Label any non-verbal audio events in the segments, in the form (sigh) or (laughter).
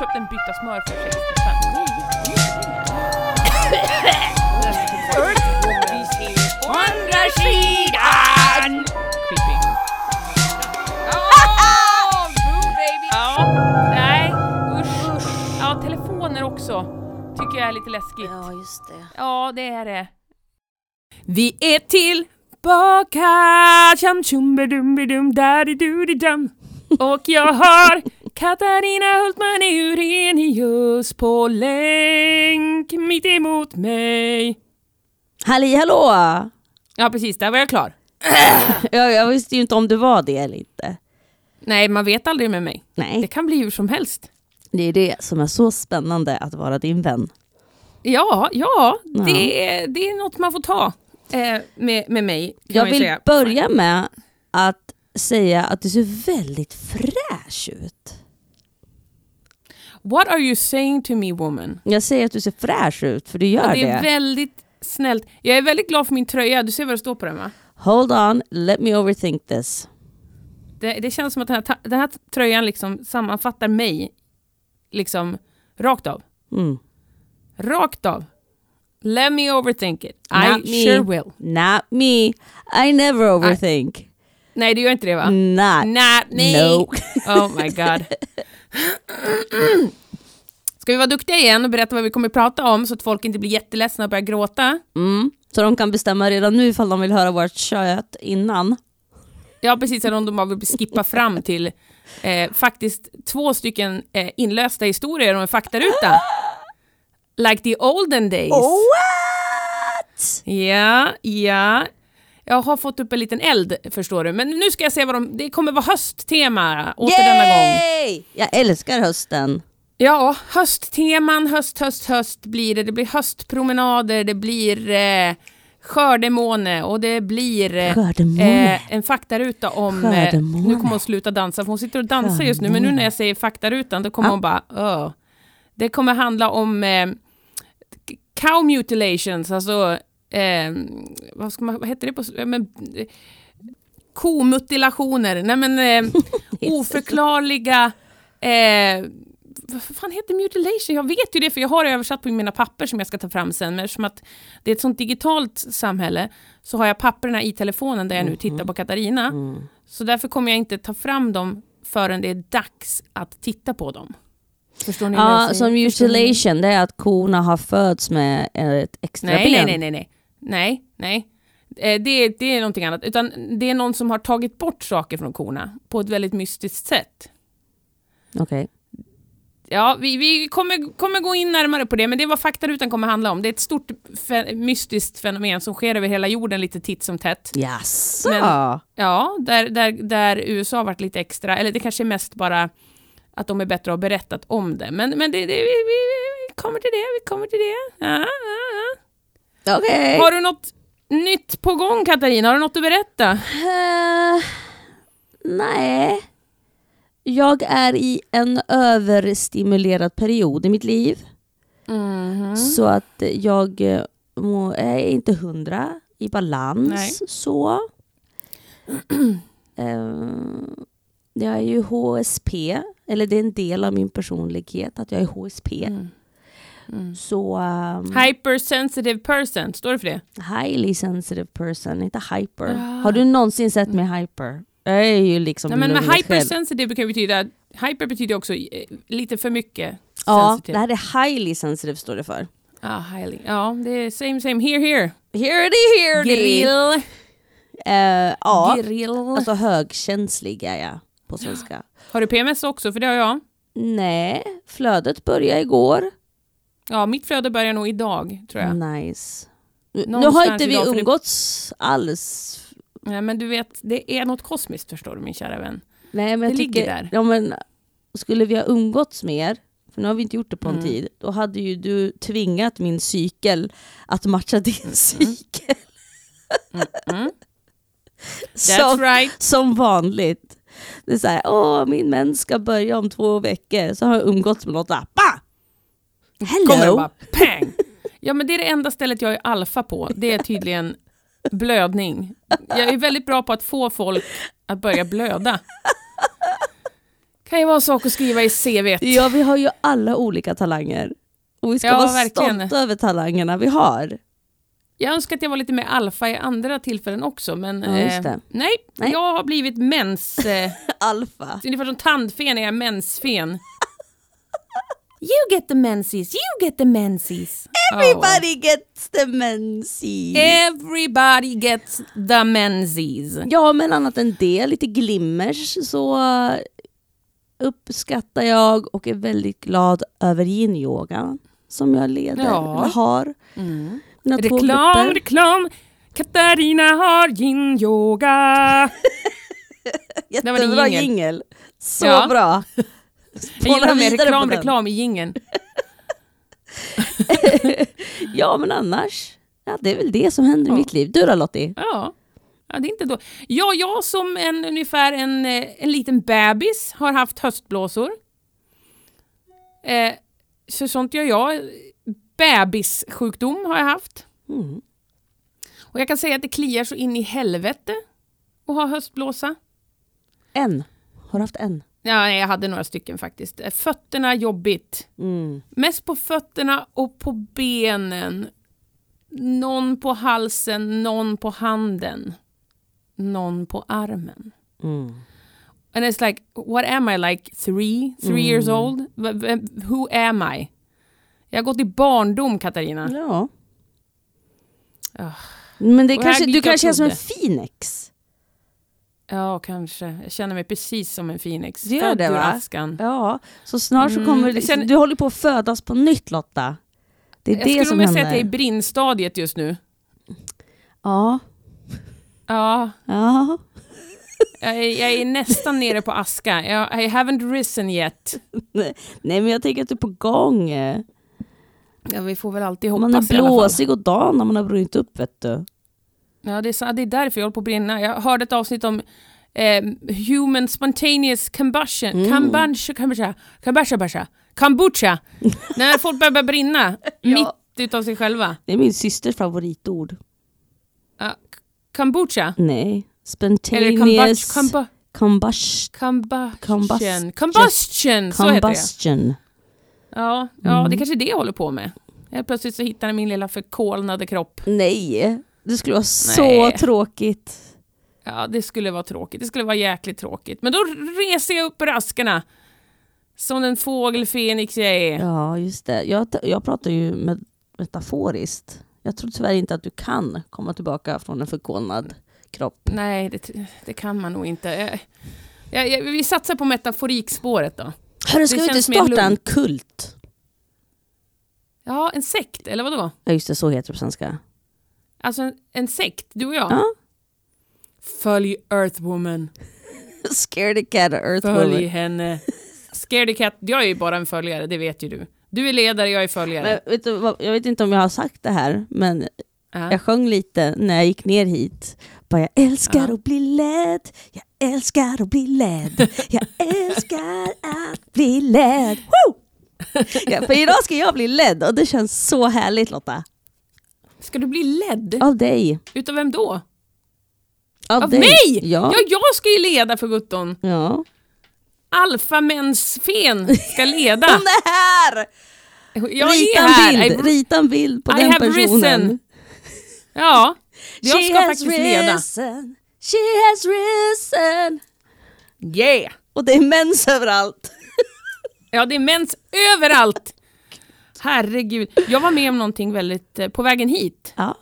köpt en bytta smör för 60 spänn. Andra sidan! Creepy. Oh, boo baby! Ja, nej, usch. Ja, telefoner också. Tycker jag är lite läskigt. Ja, just det. Ja, det är det. Vi är tillbaka! Tjam tjum bedum bedum daddy doody dum. Och jag har Katarina Hultman Eurenius på länk mitt emot mig. Halli hallå! Ja, precis. Där var jag klar. (clears throat) Jag, jag visste ju inte om du var det eller inte. Nej, man vet aldrig med mig. Det Nej, kan bli hur som helst. det är det som är så spännande att vara din vän. Ja, ja, Ja. Det, är, det är något man får ta eh, med, med mig. Jag vill säga. börja med att säga att du ser väldigt fräsch ut. What are you saying to me woman? Jag säger att du ser fräsch ut, för du gör Ja, det är det. väldigt snällt. Jag är väldigt glad för min tröja. Du ser vad det står på den va? Hold on, let me overthink this. Det, det känns som att den här, den här tröjan liksom sammanfattar mig. Liksom rakt av. Mm. Rakt av. Let me overthink it. Not I me. sure will. Not me. I never overthink. Nej, det gör inte det va? Not. Not me. No. Oh my god. (laughs) Ska vi vara duktiga igen och berätta vad vi kommer prata om så att folk inte blir jätteledsna och börjar gråta? Mm. Så de kan bestämma redan nu ifall de vill höra vårt kött innan. Ja, precis. Eller om de bara vill skippa fram till eh, faktiskt två stycken eh, inlösta historier om en faktaruta. Like the olden days. What? Ja, ja. Jag har fått upp en liten eld, förstår du. Men nu ska jag se vad de... Det kommer vara hösttema åter denna gång. Yay! Jag älskar hösten. Ja, höstteman, höst, höst, höst blir det. Det blir höstpromenader, det blir eh, skördemåne och det blir eh, Skördemåne. eh, en faktaruta om... Eh, Skördemåne. nu kommer hon sluta dansa, för hon sitter och dansar just nu, men nu när jag säger faktarutan, då kommer Ja. hon bara... Öh. Det kommer handla om eh, cow mutilations, alltså... Eh, vad, ska man, vad heter det på... Men, komutilationer, nej men (laughs) eh, oförklarliga... Eh, vad fan heter mutilation? Jag vet ju det för jag har det översatt på mina papper som jag ska ta fram sen. Men eftersom att det är ett sånt digitalt samhälle så har jag papperna i telefonen där jag nu tittar på Katarina. Mm. Så därför kommer jag inte ta fram dem förrän det är dags att titta på dem. Förstår ni Ja, som mutilation, det är att korna har fötts med ett extra Nej, ben. nej, nej, nej, nej. Nej, nej. Eh, Det, det är någonting annat. Utan det är någon som har tagit bort saker från korna på ett väldigt mystiskt sätt. Okej. Ja, vi, vi kommer, kommer gå in närmare på det, men det är vad faktarutan kommer handla om. Det är ett stort fe- mystiskt fenomen som sker över hela jorden lite titt som tätt. Jaså? Men- Ja, där, där, där USA har varit lite extra, eller det kanske är mest bara att de är bättre och har berättat om det. Men, men det, det, vi, vi, vi kommer till det, vi kommer till det. Ja, ja, Okej. Ja. Har du något nytt på gång Katarina? Har du något att berätta? Eh, nej. Jag är i en överstimulerad period i mitt liv. Mhm. Så att jag eh, må, är inte hundra i balans. Nej. Så. (clears throat) Eh, jag är ju HSP, eller det är en del av min personlighet att jag är HSP. Mm. Mm. Så um, Hypersensitive person, står det för det? highly sensitive person, inte hyper. Ah. Har du någonsin sett mig hyper? Jag är ju liksom Nej, men med hypersensitive kan betyda, hyper betyder också eh, lite för mycket Ja, sensitive. det här är highly sensitive står det för. Ja, highly. Ja, det är same same. Here, here. Here it is, here it is. Grill. Eh, ja, Grill. alltså högkänslig är jag på svenska. Har du PMS också? För det har jag. Nej, flödet började igår. Ja, mitt flöde börjar nog idag, tror jag. Nice. Nu, nu Någonstans har inte vi idag, för det- umgåtts alls. Nej, men du vet, det är något kosmiskt förstår du min kära vän. Nej, men jag Det ligger tycker, där. Ja, men, skulle vi ha umgåtts mer, för nu har vi inte gjort det på en Mm. tid, då hade ju du tvingat min cykel att matcha din cykel. Mm. (laughs) That's Som, right. som vanligt. Det är så här, åh min mens ska börja om två veckor. Så har jag umgåtts med något där, bah! Kommer det Hello! bara pang. Ja, men det är det enda stället jag är alfa på. Det är tydligen blödning. Jag är väldigt bra på att få folk att börja blöda. Kan ju vara en sak att skriva i CVt. Ja, vi har ju alla olika talanger. Och vi ska Ja, vara verkligen. stolta över talangerna vi har. Jag önskar att jag var lite mer alfa i andra tillfällen också, men Ja, eh, nej, Nej. jag har blivit mens... Eh, (laughs) Alfa. ungefär som tandfen är jag mensfen. You get the menses, you get the menses. Everybody gets the menses. Everybody gets the menses. Ja, men annat än det, lite glimmers, så eh, uppskattar jag och är väldigt glad över yin-yoga som jag leder, Ja. har. Mm. Reklam, reklam. Katarina har yin-yoga. (laughs) Jättebra jingel. Så Ja. bra. (laughs) Jag gillar med vidare reklam, reklam i jingeln. (laughs) Ja, men annars, ja, det är väl det som händer i Ja. mitt liv. Du då Lottie? Ja. ja, det är inte då. Ja, jag som en, ungefär en, eh, en liten bebis har haft höstblåsor. Eh, så sånt gör jag. Bebissjukdom har jag haft. Mm. Och jag kan säga att det kliar så in i helvete att ha höstblåsa. En. Har du haft en? Ja, jag hade några stycken faktiskt. Eh, Fötterna jobbigt. Mm. Mest på fötterna och på benen. Någon på halsen, någon på handen. Någon på armen. Mm. And it's like, what am I like? Three? Three years Mm. old? V- v- who am I? Jag har gått i barndom, Katarina. Ja. Ah. Men det kanske, du kanske är som en. Phoenix? Ja, kanske. Jag känner mig precis som en Phoenix. Du gör Född det, ur va? askan. Ja, så snart så Mm, kommer jag känner- du håller på att födas på nytt Lotta. Det är Jag det skulle som händer. säga att jag är i brinnstadiet just nu. Ja, Ja, ja. jag är, jag är nästan nere på aska. Jag, I haven't risen yet. (laughs) Nej men jag tänker att du är på gång. Ja, vi får väl alltid hoppas Man är blåsig och dan när man har brunnit upp vet du. Ja, det är, det är därför jag håller på att brinna. Jag hörde ett avsnitt om eh, human spontaneous combustion. Mm. Kombucha, kombucha, kombucha, kombucha, kombucha. När folk börjar brinna Ja. mitt utav sig själva. Det är min systers favoritord. K- kombucha. Nej, Eller spontaneous kombucha. combust, Combustion. Combust- Combustion, så heter det. combustion. Ja, ja Mm. det kanske är det jag håller på med. Helt plötsligt så hittar jag min lilla förkolnade kropp. Nej, det skulle vara så Nej. tråkigt. Ja, det skulle vara tråkigt. Det skulle vara jäkligt tråkigt. Men då reser jag upp ur askarna. Som den fågel Fenix jag är. Ja, just det. Jag, jag pratar ju med, metaforiskt. Jag tror tyvärr inte att du kan komma tillbaka från en förkolnad kropp. Nej, det, det kan man nog inte. Jag, jag, jag, vi satsar på metaforikspåret då. Hörru, ska vi inte starta en kult? Ja, en sekt, eller vad då? Ja, just det, så heter det på svenska. Alltså en, en sekt, du och jag. Ja. Följ Earthwoman. (laughs) Scaredy cat earth Följ henne. Scaredy Cat, jag är ju bara en följare, det vet ju du. Du är ledare, jag är följare. Men, vet du, vad- jag vet inte om jag har sagt det här, men Ja. jag sjöng lite när jag gick ner hit. Bara, jag älskar Ja. att bli ledd, jag älskar att bli ledd, jag (laughs) älskar att bli ledd. Ja, för idag ska jag bli ledd och det känns så härligt Lotta. Ska du bli ledd? Av dig. Utav vem då? Av, Av dig. mig? Ja. Ja, jag ska ju leda för gutton. ja. Alfamensfen ska leda. (laughs) Hon är här! Jag rita, är en här. bild, I- rita en bild på I den have personen. risen. Ja, jag She ska faktiskt leda. risen. She has risen. Yeah! Och det är mens överallt. Ja, det är mens överallt. Herregud. Jag var med om någonting väldigt... eh, På vägen hit Ja.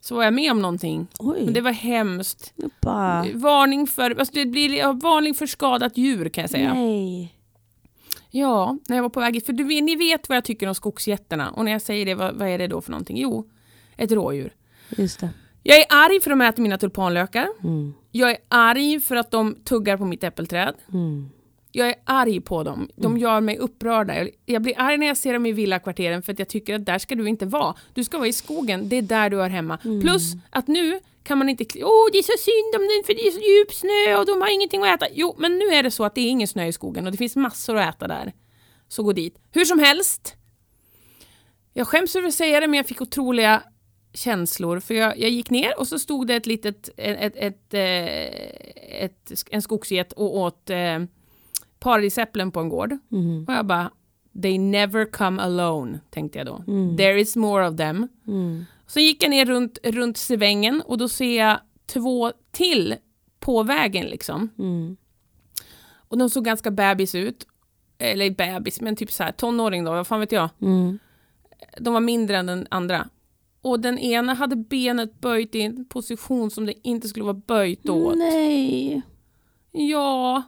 så var jag med om någonting. Oj. Men det var hemskt. Bara, Varning för, alltså det blir varning för skadat djur kan jag säga. nej. Ja, när jag var på väg hit. För du, ni vet vad jag tycker om skogsjättarna. Och när jag säger det, vad, vad är det då för någonting? Jo, ett rådjur. Just det. Jag är arg för att de äter mina tulpanlökar. Mm. Jag är arg för att de tuggar på mitt äppelträd. Mm. Jag är arg på dem. De gör mig upprörda. Jag- blir arg när jag ser dem i villakvarteren för att jag tycker att där ska du inte vara. Du ska vara i skogen, det är där du hör hemma. Plus att nu kan man inte... Åh, det är så synd om den för det är så djup snö och de har ingenting att äta. Jo, men nu är det så att det är ingen snö i skogen och det finns massor att äta där. Så gå dit. Hur som helst. Jag skäms över att säga det men jag fick otroliga känslor. För jag, jag gick ner och så stod det ett litet, ett, ett, ett, eh, ett, en skogsget och åt eh, Paradisäpplen på en gård. Mm. Och jag bara, they never come alone, tänkte jag då. Mm. There is more of them. Mm. Så gick jag ner runt, runt svängen och då ser jag två till på vägen liksom. Mm. Och de såg ganska bebis ut. Eller bebis, men typ så här tonåring då, vad fan vet jag. Mm. De var mindre än den andra. Och den ena hade benet böjt i en position som det inte skulle vara böjt åt. Nej. Ja.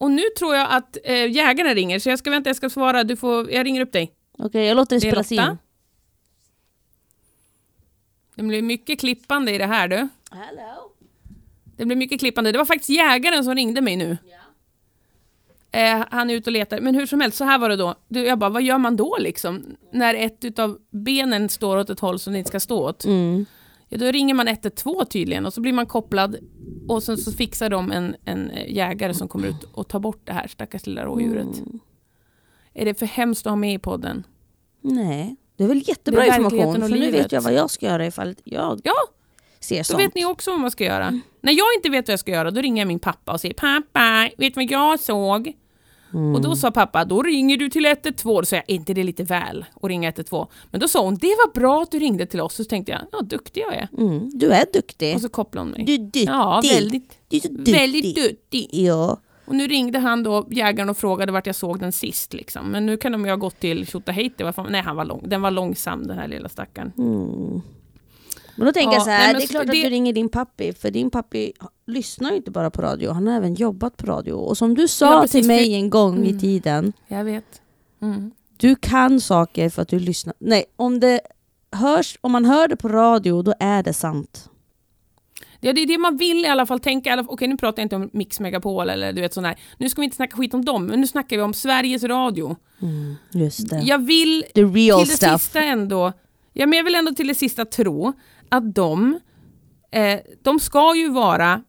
Och nu tror jag att eh, jägaren ringer, så jag ska vänta, jag ska svara. Du får, jag ringer upp dig. Okej, jag låter det spelas Lotta. in. Det blir mycket klippande i det här du. Hello. Det blir mycket klippande. Det var faktiskt jägaren som ringde mig nu. Eh, han är ute och letar. Men hur som helst, så här var det då. Du, jag bara, vad gör man då liksom? När ett utav benen står åt ett håll som det inte ska stå åt. Mm. Ja, då ringer man 112 tydligen och så blir man kopplad och sen så fixar de en, en eh, jägare som kommer ut och tar bort det här stackars lilla rådjuret. Mm. Är det för hemskt att ha med i podden? Nej, det är väl jättebra Det är information för nu vet jag vad jag ska göra ifall jag Ja, ser så sånt. vet ni också vad man ska göra. När jag inte vet vad jag ska göra, då ringer jag min pappa och säger pappa, vet du vad jag såg? Mm. Och då sa pappa, då ringer du till 112. Då sa jag, är inte det lite väl att ringa 112? Men då sa hon, det var bra att du ringde till oss. Så tänkte jag, ja duktig jag är. Mm. Du är duktig. Och så kopplade hon mig. Du är duktig. Ja, väldigt, Du är duktig. väldigt duktig. Ja. Och nu ringde han då, jägaren, och frågade vart jag såg den sist. Liksom. Men nu kan de ju ha gått till Tjotahejti. Nej, han var lång. den var långsam den här lilla stackaren. Mm. Men då tänker Ja, jag så här, nej, det är klart det- att du ringer din pappi, för din pappi lyssnar ju inte bara på radio, han har även jobbat på radio. Och som du sa Ja, precis, till mig en gång i Mm. tiden, Jag vet. Mm. du kan saker för att du lyssnar. Nej, om det hörs, om man hör det på radio, då är det sant. Ja, det är det man vill i alla fall tänka. i Okej, nu pratar jag inte om Mix Megapol eller du vet sån här. Nu ska vi inte snacka skit om dem, men nu snackar vi om Sveriges Radio. Mm, just det. Jag vill The real till det stuff. sista ändå, ja, men jag vill ändå till det sista tro att de, eh, de ska ju vara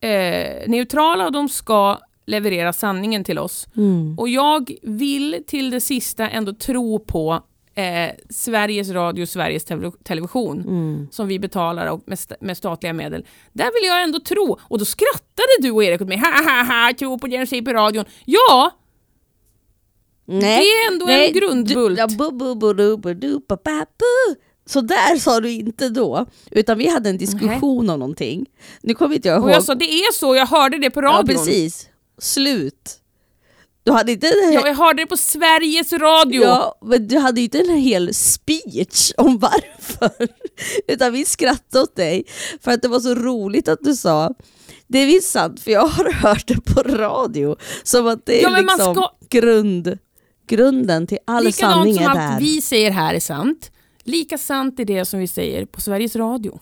eh, neutrala och de ska leverera sanningen till oss. Mm. Och jag vill till det sista ändå tro på eh, Sveriges Radio, Sveriges telev- Television Mm. som vi betalar och med, st- med statliga medel. Där vill jag ändå tro. Och då skrattade du och Erik åt mig. Ha ha ha, tro på det de säger på radion. Ja, Nej. det är ändå Nej, en grundbult. Du, ja, bu, bu, bu, Så där sa du inte då, utan vi hade en diskussion om någonting. Nu kommer inte jag ihåg. Och jag sa det är så, jag hörde det på ja, radion. precis. Slut. Du hade inte Ja, jag hörde det på Sveriges Radio. Ja, men du hade inte en hel speech om varför. (laughs) Utan vi skrattade åt dig för att det var så roligt att du sa det är visst sant för jag har (laughs) hört det på radio. Som att det är Ja, liksom ska- grund, grunden till all Likadant sanning som är allt där. vi säger här är sant. Lika sant är det som vi säger på Sveriges Radio.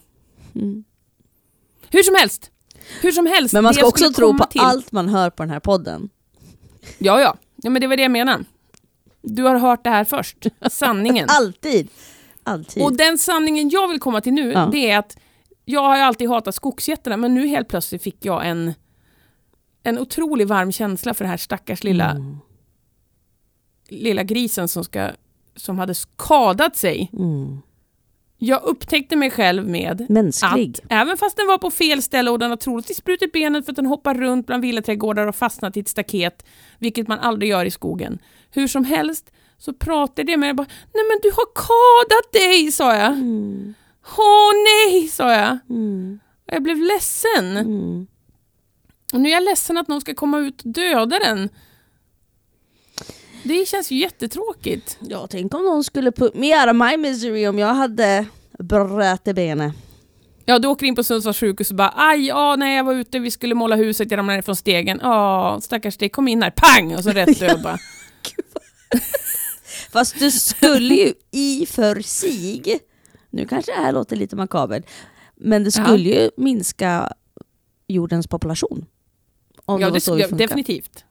Mm. Hur som helst. Hur som helst. Men man det ska också tro på till- allt man hör på den här podden. Ja, ja. ja, men det var det jag menade. Du har hört det här först. (laughs) Sanningen. Alltid. Alltid. Och den sanningen jag vill komma till nu, Ja. det är att jag har alltid hatat skogsjättarna, men nu helt plötsligt fick jag en, en otrolig varm känsla för den här stackars lilla, Mm. lilla grisen som, ska, som hade skadat sig. Mm. Jag upptäckte mig själv med Mänsklig. att även fast den var på fel ställe och den har troligtvis brutit benet för att den hoppar runt bland villaträdgårdar och fastnat i ett staket, vilket man aldrig gör i skogen. Hur som helst så pratade jag med den bara, nej men du har kadat dig, sa jag. Mm. Åh nej, sa jag. Mm. Och Jag blev ledsen. Mm. Och nu är jag ledsen att någon ska komma ut och döda den. Det känns ju jättetråkigt. Ja, tänk om någon skulle put me out of my misery om jag hade brutit benet. Ja, du åker in på Sundsvalls sjukhus och bara aj, ja, nej, jag var ute, vi skulle måla huset, jag ramlade ner från stegen. Ja, stackars dig, kom in här, pang! Och så rätt (laughs) död bara. (laughs) Fast du skulle ju i för sig, nu kanske det här låter lite makabert, men det Ja. skulle ju minska jordens population. Om Ja, det det, ja, funkar. definitivt.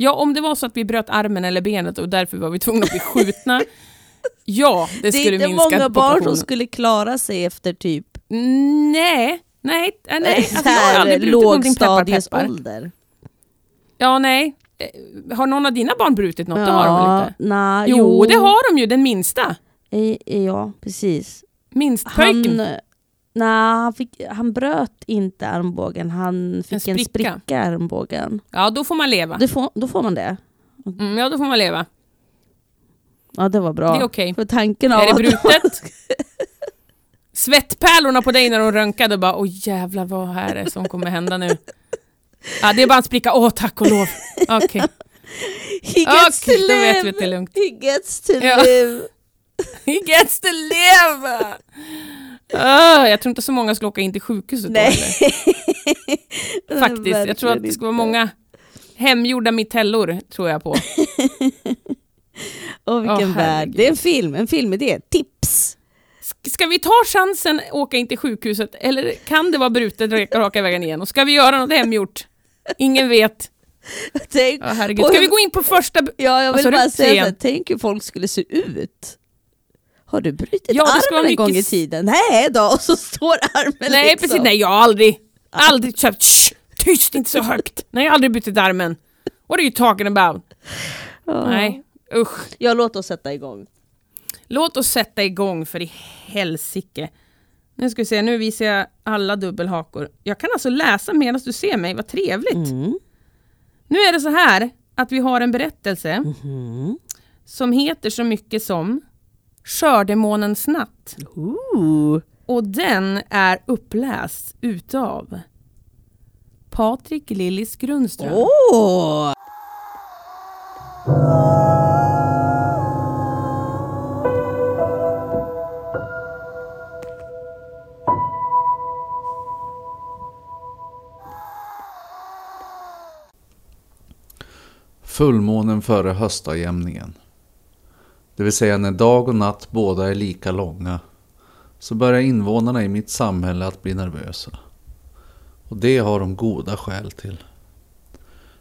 Ja, om det var så att vi bröt armen eller benet och därför var vi tvungna att bli skjutna. (laughs) ja, det Det är skulle inte minska många barn som skulle klara sig efter typ Nej, nej, nej. nej. så Alltså, jag har aldrig brutit någonting, peppar, peppar. lågstadiesålder. Ja, nej. Eh, Har någon av dina barn brutit något? Det har de väl inte? nej, Jo, det har de ju, den minsta. Eh, Ja, precis. Minstpojken. Han, Nej, han, fick, han bröt inte armbågen, han fick en spricka, spricka. i armbågen. Ja, då får man leva. Det får, då får man det? Mm, ja, då får man leva. Ja, det var bra. Det är okej. För tanken av Är det brutet? Svettpärlorna på dig när de röntgade bara åh jävlar vad är det som kommer hända nu? (laughs) Ja, det är bara en spricka. Åh, tack och lov. Okej. He gets to då live! vet vi att det är lugnt. He gets to Ja. live! (laughs) He gets to live! Ah, jag tror inte så många skulle åka in till sjukhuset då, Nej. eller? (laughs) Faktiskt. Jag tror att det ska vara många hemgjorda mitellor, tror jag på. (laughs) Åh vilken Åh, värld. Det är en film, en filmidé. Tips! Sk- Ska vi ta chansen att åka in till sjukhuset eller kan det vara brutet raka, raka vägen igen? Och ska vi göra något hemgjort? Ingen vet. (laughs) Tänk, Ja, herregud. Ska vi gå in på första... ja, jag vill bara Säg säga här, tänk hur folk skulle se ut. Har du brutit Ja, armen en gång i mycket tiden? Nej då, och så står armen Nej, liksom. precis. Nej, jag har aldrig... Aldrig köpt... Shh, tyst, inte så högt. (laughs) Nej, jag har aldrig bytt armen. What are you talking about? Ja. Nej, usch. Ja, låt oss sätta igång. Låt oss sätta igång för i helsike. Nu ska vi se, nu visar jag alla dubbelhakor. Jag kan alltså läsa medan du ser mig, vad trevligt. Mm. Nu är det så här att vi har en berättelse Mhm. som heter så mycket som Skördemånens natt. Ooh. Och den är uppläst utav Patrik Lillis Grundström. Åh! Fullmånen före höstajämningen. Det vill säga när dag och natt båda är lika långa. Så börjar invånarna i mitt samhälle att bli nervösa. Och det har de goda skäl till.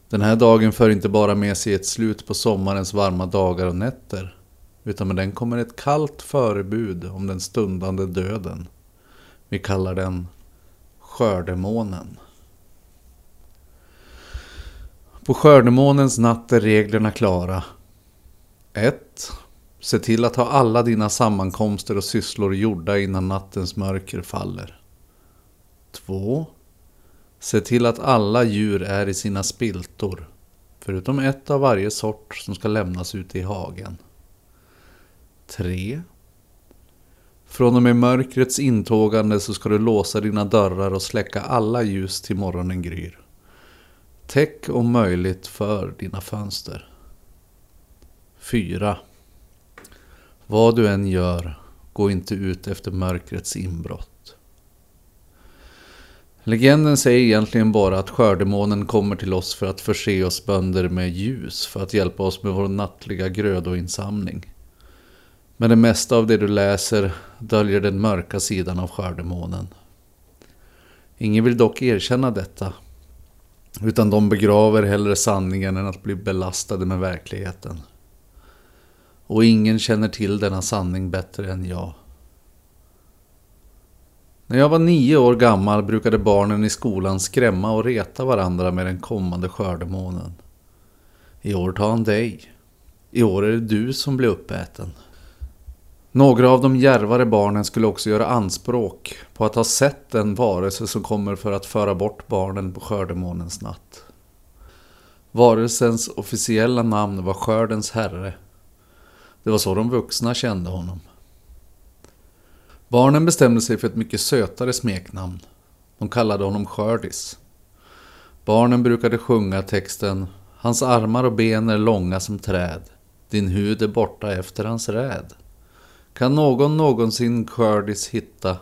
Den här dagen för inte bara med sig ett slut på sommarens varma dagar och nätter. Utan med den kommer ett kallt förebud om den stundande döden. Vi kallar den skördemånen. På skördemånens natt är reglerna klara. 1. Se till att ha alla dina sammankomster och sysslor gjorda innan nattens mörker faller. 2. Se till att alla djur är i sina spiltor. Förutom ett av varje sort som ska lämnas ute i hagen. 3. Från och med mörkrets intågande så ska du låsa dina dörrar och släcka alla ljus till morgonen gryr. Täck om möjligt för dina fönster. 4. Vad du än gör, gå inte ut efter mörkrets inbrott. Legenden säger egentligen bara att skördemånen kommer till oss för att förse oss bönder med ljus för att hjälpa oss med vår nattliga grödoinsamling. Men det mesta av det du läser döljer den mörka sidan av skördemånen. Ingen vill dock erkänna detta utan de begraver hellre sanningen än att bli belastade med verkligheten. Och ingen känner till denna sanning bättre än jag. När jag var nio år gammal brukade barnen i skolan skrämma och reta varandra med den kommande skördemånen. I år tar han dig. I år är det du som blir uppäten. Några av de järvare barnen skulle också göra anspråk på att ha sett den varelse som kommer för att föra bort barnen på skördemånens natt. Varelsens officiella namn var skördens herre. Det var så de vuxna kände honom. Barnen bestämde sig för ett mycket sötare smeknamn. De kallade honom Skördis. Barnen brukade sjunga texten Hans armar och ben är långa som träd. Din hud är borta efter hans räd. Kan någon någonsin skördis hitta?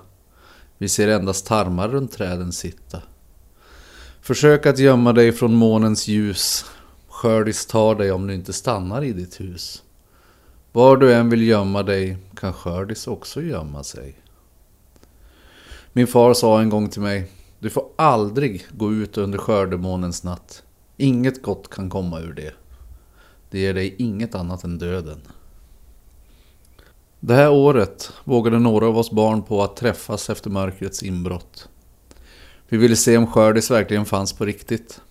Vi ser endast tarmar runt träden sitta. Försök att gömma dig från månens ljus. Skördis tar dig om du inte stannar i ditt hus. Var du än vill gömma dig kan skördis också gömma sig. Min far sa en gång till mig. Du får aldrig gå ut under skördemånens natt. Inget gott kan komma ur det. Det ger dig inget annat än döden. Det här året vågade några av oss barn på att träffas efter mörkrets inbrott. Vi ville se om skördis verkligen fanns på riktigt.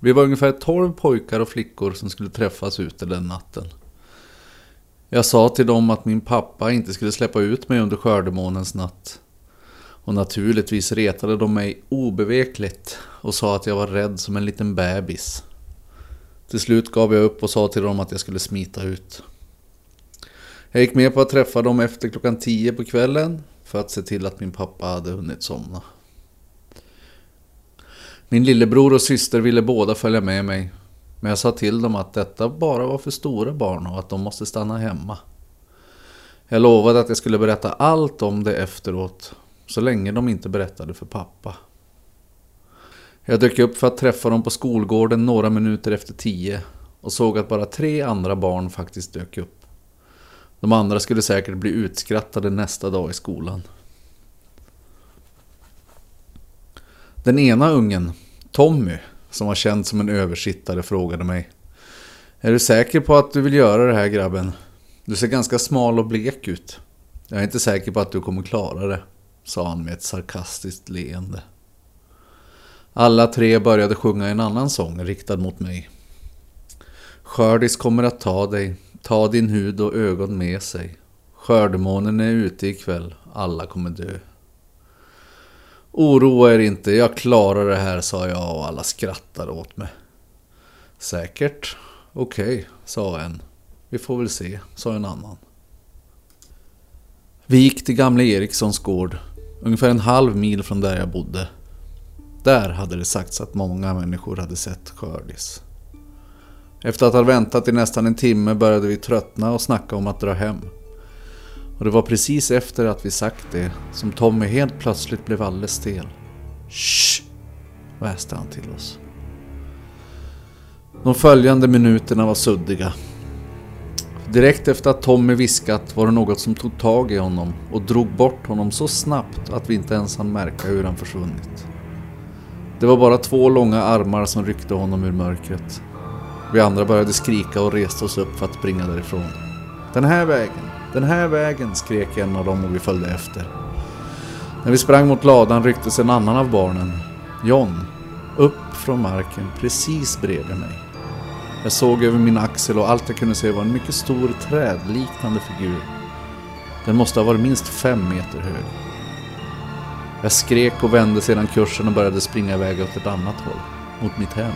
Vi var ungefär 12 pojkar och flickor som skulle träffas ute den natten. Jag sa till dem att min pappa inte skulle släppa ut mig under skördemånens natt. Och naturligtvis retade de mig obevekligt och sa att jag var rädd som en liten bebis. Till slut gav jag upp och sa till dem att jag skulle smita ut. Jag gick med på att träffa dem efter klockan tio på kvällen för att se till att min pappa hade hunnit somna. Min lillebror och syster ville båda följa med mig. Men jag sa till dem att detta bara var för stora barn och att de måste stanna hemma. Jag lovade att jag skulle berätta allt om det efteråt, så länge de inte berättade för pappa. Jag dök upp för att träffa dem på skolgården några minuter efter tio och såg att bara tre andra barn faktiskt dök upp. De andra skulle säkert bli utskrattade nästa dag i skolan. Den ena ungen, Tommy, som var känd som en översittare, frågade mig. Är du säker på att du vill göra det här grabben? Du ser ganska smal och blek ut. Jag är inte säker på att du kommer klara det, sa han med ett sarkastiskt leende. Alla tre började sjunga en annan sång riktad mot mig. Skördis kommer att ta dig, ta din hud och ögon med sig. Skördemånen är ute ikväll, alla kommer dö. Oroa er inte, jag klarar det här, sa jag och alla skrattade åt mig. Säkert? Okej, okay, sa en. Vi får väl se, sa en annan. Vi gick till gamle Erikssons gård, ungefär en halv mil från där jag bodde. Där hade det sagts att många människor hade sett Skördis. Efter att ha väntat i nästan en timme började vi tröttna och snacka om att dra hem. Och det var precis efter att vi sagt det som Tommy helt plötsligt blev alldeles stel. Shh! väste han till oss. De följande minuterna var suddiga. Direkt efter att Tommy viskat var det något som tog tag i honom och drog bort honom så snabbt att vi inte ens hann märka hur han försvunnit. Det var bara två långa armar som ryckte honom ur mörkret. Vi andra började skrika och reste oss upp för att springa därifrån. Den här vägen, den här vägen, skrek en av dem och vi följde efter. När vi sprang mot ladan rycktes en annan av barnen, John, upp från marken precis bredvid mig. Jag såg över min axel och allt jag kunde se var en mycket stor trädliknande figur. Den måste ha varit minst fem meter hög. Jag skrek och vände sedan kursen och började springa iväg åt ett annat håll, mot mitt hem.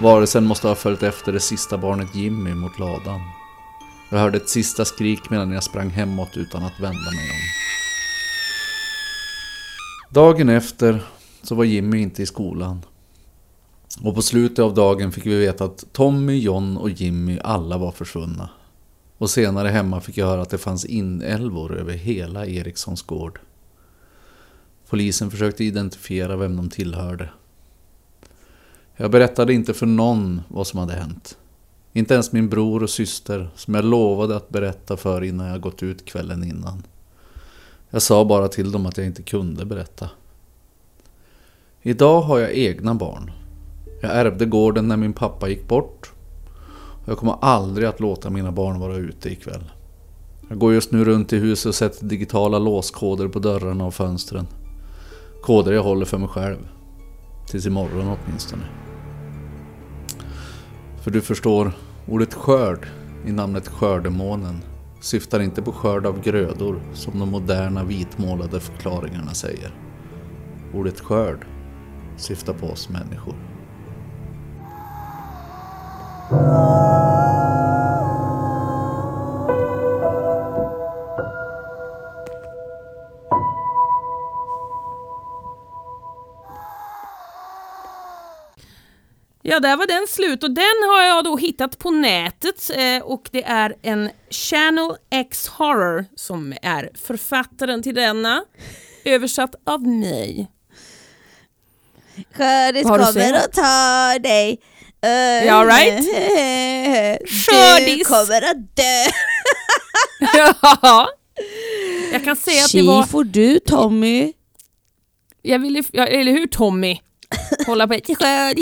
Varelsen måste ha följt efter det sista barnet Jimmy mot ladan. Jag hörde ett sista skrik medan jag sprang hemåt utan att vända mig om. Dagen efter så var Jimmy inte i skolan. Och på slutet av dagen fick vi veta att Tommy, John och Jimmy alla var försvunna. Och senare hemma fick jag höra att det fanns inälvor över hela Erikssons gård. Polisen försökte identifiera vem de tillhörde. Jag berättade inte för någon vad som hade hänt. Inte ens min bror och syster som jag lovade att berätta för innan jag gått ut kvällen innan. Jag sa bara till dem att jag inte kunde berätta. Idag har jag egna barn. Jag ärvde gården när min pappa gick bort. Jag kommer aldrig att låta mina barn vara ute ikväll. Jag går just nu runt i huset och sätter digitala låskoder på dörrarna och fönstren. Koder jag håller för mig själv. Tills imorgon åtminstone. För du förstår, ordet skörd i namnet skördemånen syftar inte på skörd av grödor som de moderna vitmålade förklaringarna säger. Ordet skörd syftar på oss människor. Där var den slut och den har jag då hittat på nätet eh, och det är en Channel X Horror som är författaren till denna, översatt av mig. Skördis du kommer säga? att ta dig. Uh, Ja, right. Du Skördis. kommer att dö. (laughs) ja. Jag kan säga att det var... Får du Tommy. Jag ville, eller hur Tommy? Hålla på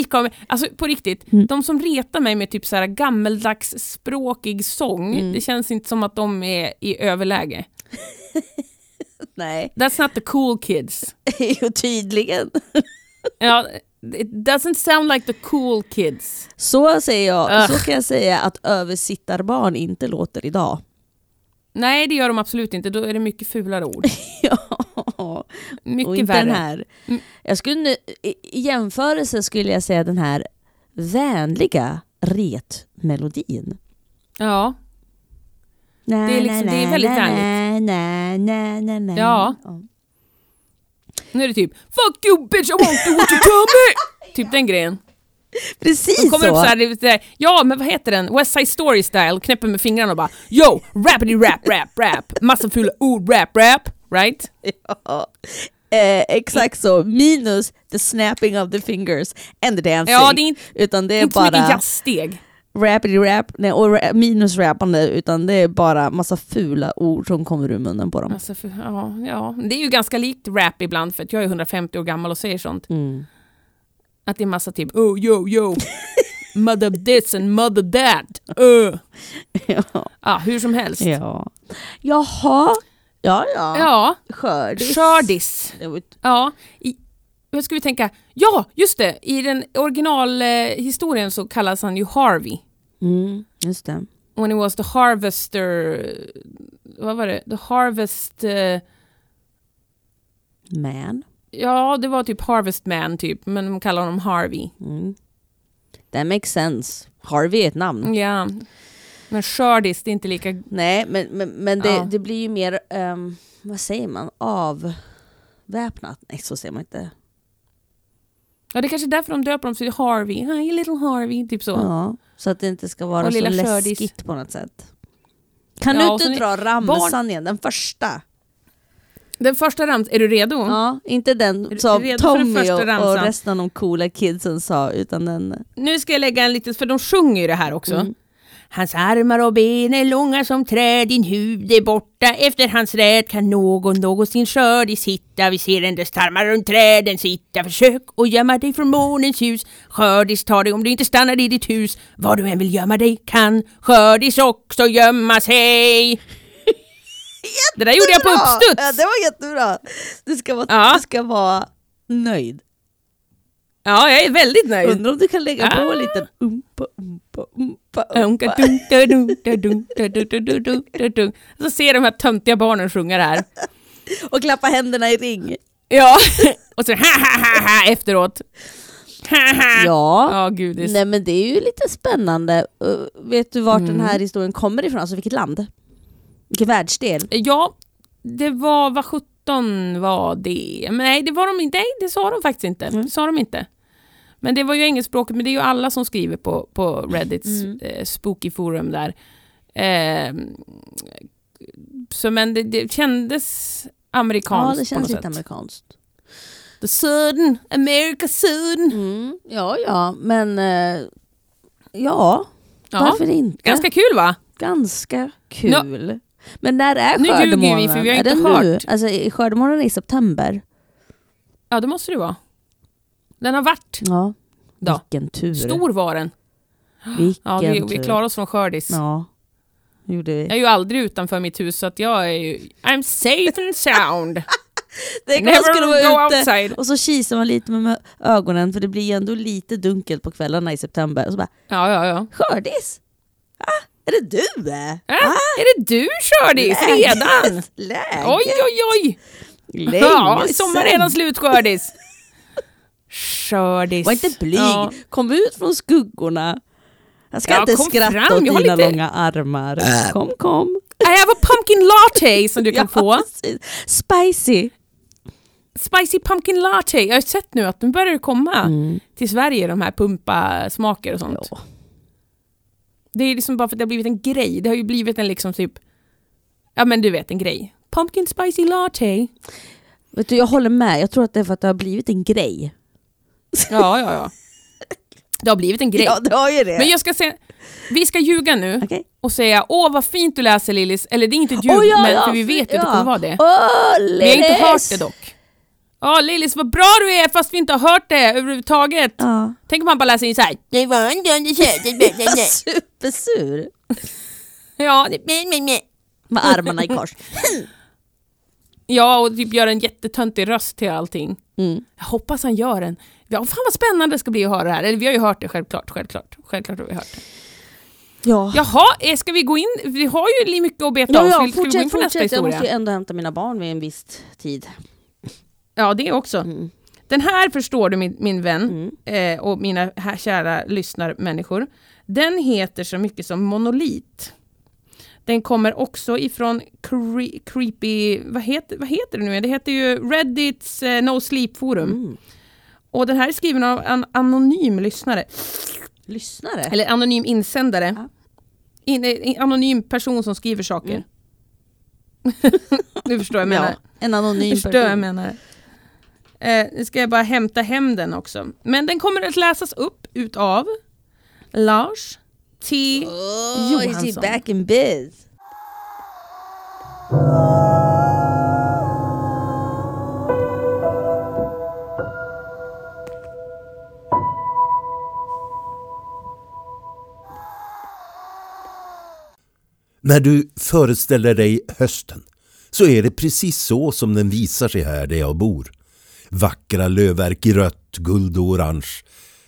kommer. Alltså på riktigt, Mm. de som retar mig med typ så här gammeldags språkig sång, Mm. det känns inte som att de är i överläge. (laughs) Nej, That's not the cool kids. (laughs) jo tydligen. (laughs) Ja, it doesn't sound like the cool kids. Så säger jag, Ugh. så kan jag säga att översittarbarn inte låter idag. Nej, det gör de absolut inte. Då är det mycket fulare ord. ja. Och Mycket inte värre. den här. Jag skulle, i, jämförelse skulle jag säga den här vänliga retmelodin. Ja. Det är liksom- det är väldigt vänligt. Na, na, na, na. Ja. Nu är det typ Fuck you bitch I won't do what you tell me! (laughs) Typ den grejen. Precis De kommer så. upp det- ja men vad heter den? West Side Story style, knäpper med fingrarna och bara Yo! Rappity rap rap rap! Massa fula ord rap rap! Right? (laughs) Ja. Eh, exakt så, minus the snapping of the fingers and the dancing. Ja, det är inte, utan det är inte så mycket bara jazzsteg. rappity rap, nej, och ra- minus rappande, utan det är bara massa fula ord som kommer ur munnen på dem. Alltså, för, ja, ja. Det är ju ganska likt rap ibland för att jag är 150 år gammal och säger sånt. Mm. Att det är massa typ oh yo yo (laughs) Mother this and mother that. Uh. (laughs) Ja. Ja, hur som helst. ja. Jaha, ja ja. Ja, Skördis. skördis. Ja, i, vad ska vi tänka? Ja, just det. I den originalhistorien eh, så kallas han ju Harvey. Mm, just det. When he was the harvester... Vad var det? The harvest... eh, Man. ja, det var typ harvest man typ, men de kallar honom Harvey. Mm. That makes sense. Harvey är ett namn. Ja. Men skördis, det är inte lika... Nej, men, men, men det, Ja. det blir ju mer, ehm, vad säger man, avväpnat? Nej, så säger man inte. Ja, det är kanske är därför de döper dem till Harvey. Hi, little Harvey, typ så. Ja, så att det inte ska vara Och så lilla skördis. läskigt på något sätt. Kan Ja, du inte dra ramsan igen, den första? Den första rams, är du redo? Ja, inte den som Tommy och, och ramsan? resten av de coola kidsen sa, utan den... Nu ska jag lägga en liten, för de sjunger ju det här också. Mm. Hans armar och ben är långa som träd, din hud är borta. Efter hans räd kan någon någonsin skördig sitta. Vi ser endast tarmar runt träden sitta. Försök att gömma dig från månens ljus. Skördis tar dig om du inte stannar i ditt hus. Var du än vill gömma dig kan skördis också gömma sig. (laughs) Det där gjorde jag på uppstuds. Ja, det var jättebra! Du ska vara, Ja. du ska vara nöjd. Ja, jag är väldigt nöjd. Undrar om du kan lägga på Ah. en liten umpa, umpa, umpa, Umpa. Så ser de här töntiga barnen sjunga det här. Och klappa händerna i ring. Ja, och så ha ha ha ha efteråt. Ha ha. Ja, Ja, gudis. nej men det är ju lite spännande. Uh, vet du vart Mm. den här historien kommer ifrån? Alltså vilket land? Vilken världsdel? Ja, det var, vad 17 var det? Men nej, det var de inte. Nej, det sa de faktiskt inte. Mm. Det sa de inte. Men det var ju engelskspråkigt, men det är ju alla som skriver på, på Reddits Mm. eh, spooky forum där. Eh, så men det, det kändes amerikanskt Ja, det känns lite sätt. amerikanskt. The Southern, America Southern. Mm, ja, ja, men uh, ja, Ja, varför inte? ganska kul va? Ganska kul. Men när är Nu ljuger vi, skördemånaden? för vi har är inte den hört. nu? Alltså är skördemånaden i september? Ja, det måste det vara. Den har varit. Ja. Då. Vilken tur. Stor var den. Vilken Ja, vi, vi tur. klarar oss från skördis. Ja, gjorde vi. Jag är ju aldrig utanför mitt hus så att jag är ju... I'm safe and sound. (laughs) Det kan man skulle vara go ute outside. och så kisar man lite med ögonen för det blir ändå lite dunkelt på kvällarna i september. Och så bara, Ja, ja, ja. skördis? Ah, är det du? äh? Äh, är det du Skördis redan? Läget? Oj, oj, oj! Länge Ja, är sedan. redan slut Skördis. Skördis. Var inte blyg, Ja. kom ut från skuggorna. Jag ska Ja, inte skratta fram, åt jag dina lite- långa armar. Kom, kom. I have a pumpkin latte som du kan (laughs) få. precis. Spicy. Spicy pumpkin latte. Jag har sett nu att nu börjar det komma Mm. till Sverige de här pumpa-smaker och sånt. Ja. Det är liksom bara för att det har blivit en grej. Det har ju blivit en liksom typ... Ja men du vet en grej. Pumpkin spicy latte. Vet du, jag håller med. Jag tror att det är för att det har blivit en grej. Ja, ja, ja. Det har blivit en grej. Ja, det har ju det. Men jag ska säga, vi ska ljuga nu Okej. och säga åh vad fint du läser Lillis. Eller det är inte ett ljug, Åh, ja, men ja, för vi vet ju att det ja. kommer vara det. Åh, Vi har inte hört det dock. Ja Lillis vad bra du är fast vi inte har hört det överhuvudtaget. Ja. Tänk om man bara läser in såhär. Det var en (laughs) Supersur. Ja. Med armarna i kors. (laughs) ja, och typ gör en jättetöntig röst till allting. Mm. Jag hoppas han gör en. Ja, fan vad spännande det ska bli att höra det här. Eller vi har ju hört det självklart, självklart. Självklart har vi hört det. Ja. Jaha, eh, ska vi gå in? Vi har ju mycket att beta Ja, av. ja, Ska vi- ska vi gå in fortsätt, på nästa fortsätt. Jag historia? måste ju ändå hämta mina barn vid en viss tid. Ja, det också. Mm. Den här förstår du min, min vän Mm. eh, och mina här, kära lyssnarmänniskor. Den heter så mycket som monolit. Den kommer också ifrån cre creepy, vad heter, vad heter det nu? Det heter ju Reddits eh, No Sleep Forum. Mm. Och den här är skriven av en anonym lyssnare, Lyssnare? eller anonym insändare. Ja. In, eh, anonym person som skriver saker. (laughs) du förstår jag menar. ja, en anonym Förstår vad jag person. menar. Eh, nu ska jag bara hämta hem den också. Men den kommer att läsas upp utav Lars T. Oh, is he back in biz? När du föreställer dig hösten så är det precis så som den visar sig här där jag bor. Vackra lövverk i rött, guld och orange.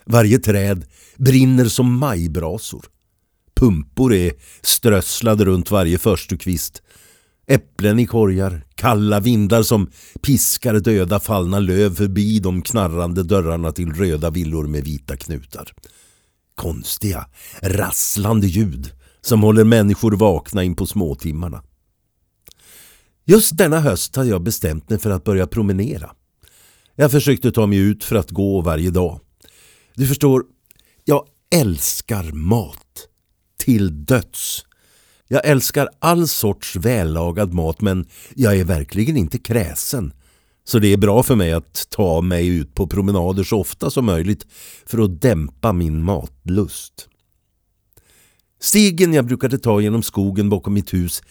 Varje träd brinner som majbrasor. Pumpor är strösslade runt varje förstukvist. Äpplen i korgar, kalla vindar som piskar döda fallna löv förbi de knarrande dörrarna till röda villor med vita knutar. Konstiga, rasslande ljud som håller människor vakna in på småtimmarna. Just denna höst hade jag bestämt mig för att börja promenera. Jag försökte ta mig ut för att gå varje dag. Du förstår, jag älskar mat. Till döds. Jag älskar all sorts vällagad mat men jag är verkligen inte kräsen. Så det är bra för mig att ta mig ut på promenader så ofta som möjligt för att dämpa min matlust. Stigen jag brukade ta genom skogen bakom mitt hus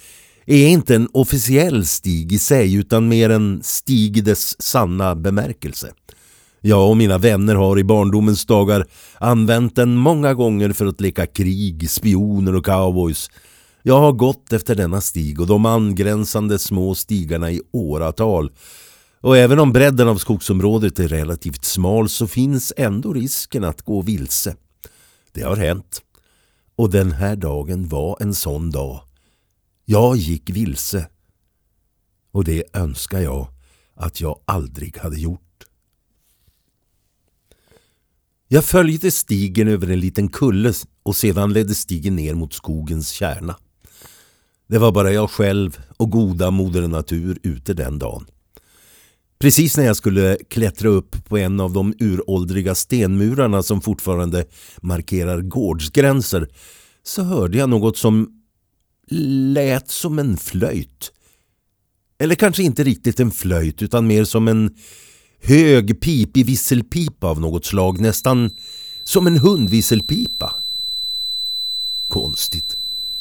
är inte en officiell stig i sig utan mer en stig i dess sanna bemärkelse. Jag och mina vänner har i barndomens dagar använt den många gånger för att leka krig, spioner och cowboys. Jag har gått efter denna stig och de angränsande små stigarna i åratal. Och även om bredden av skogsområdet är relativt smal så finns ändå risken att gå vilse. Det har hänt. Och den här dagen var en sån dag. Jag gick vilse. Och det önskar jag att jag aldrig hade gjort. Jag följde stigen över en liten kulle och sedan ledde stigen ner mot skogens kärna. Det var bara jag själv och goda moder natur ute den dagen. Precis när jag skulle klättra upp på en av de uråldriga stenmurarna som fortfarande markerar gårdsgränser så hörde jag något som lät som en flöjt. Eller kanske inte riktigt en flöjt utan mer som en hög pipig visselpipa av något slag, nästan som en hundvisselpipa. Konstigt.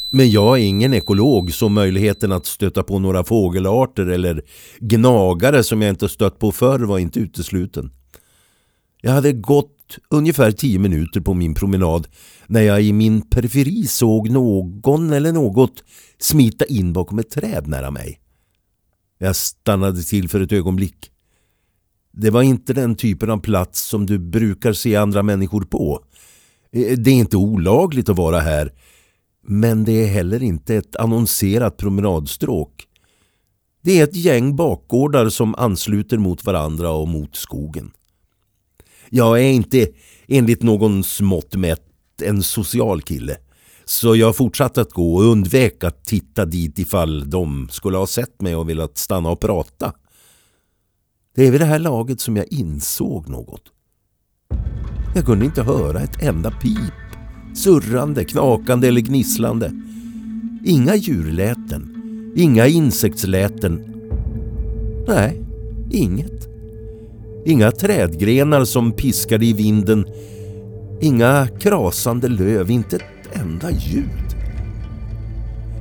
Men jag är ingen ekolog så möjligheten att stöta på några fågelarter eller gnagare som jag inte stött på förr var inte utesluten. Jag hade gått ungefär tio minuter på min promenad när jag i min periferi såg någon eller något smita in bakom ett träd nära mig. Jag stannade till för ett ögonblick. Det var inte den typen av plats som du brukar se andra människor på. Eh, det är inte olagligt att vara här, men det är heller inte ett annonserat promenadstråk. Det är ett gäng bakgårdar som ansluter mot varandra och mot skogen. Jag är inte enligt någon smått mätt en social kille. Så jag fortsatte att gå och undvek att titta dit ifall de skulle ha sett mig och velat stanna och prata. Det är vid det här laget som jag insåg något. Jag kunde inte höra ett enda pip, surrande, knakande eller gnisslande. Inga djurläten, inga insektsläten. Nej, inget. Inga trädgrenar som piskade i vinden. Inga krasande löv, inte ett enda ljud.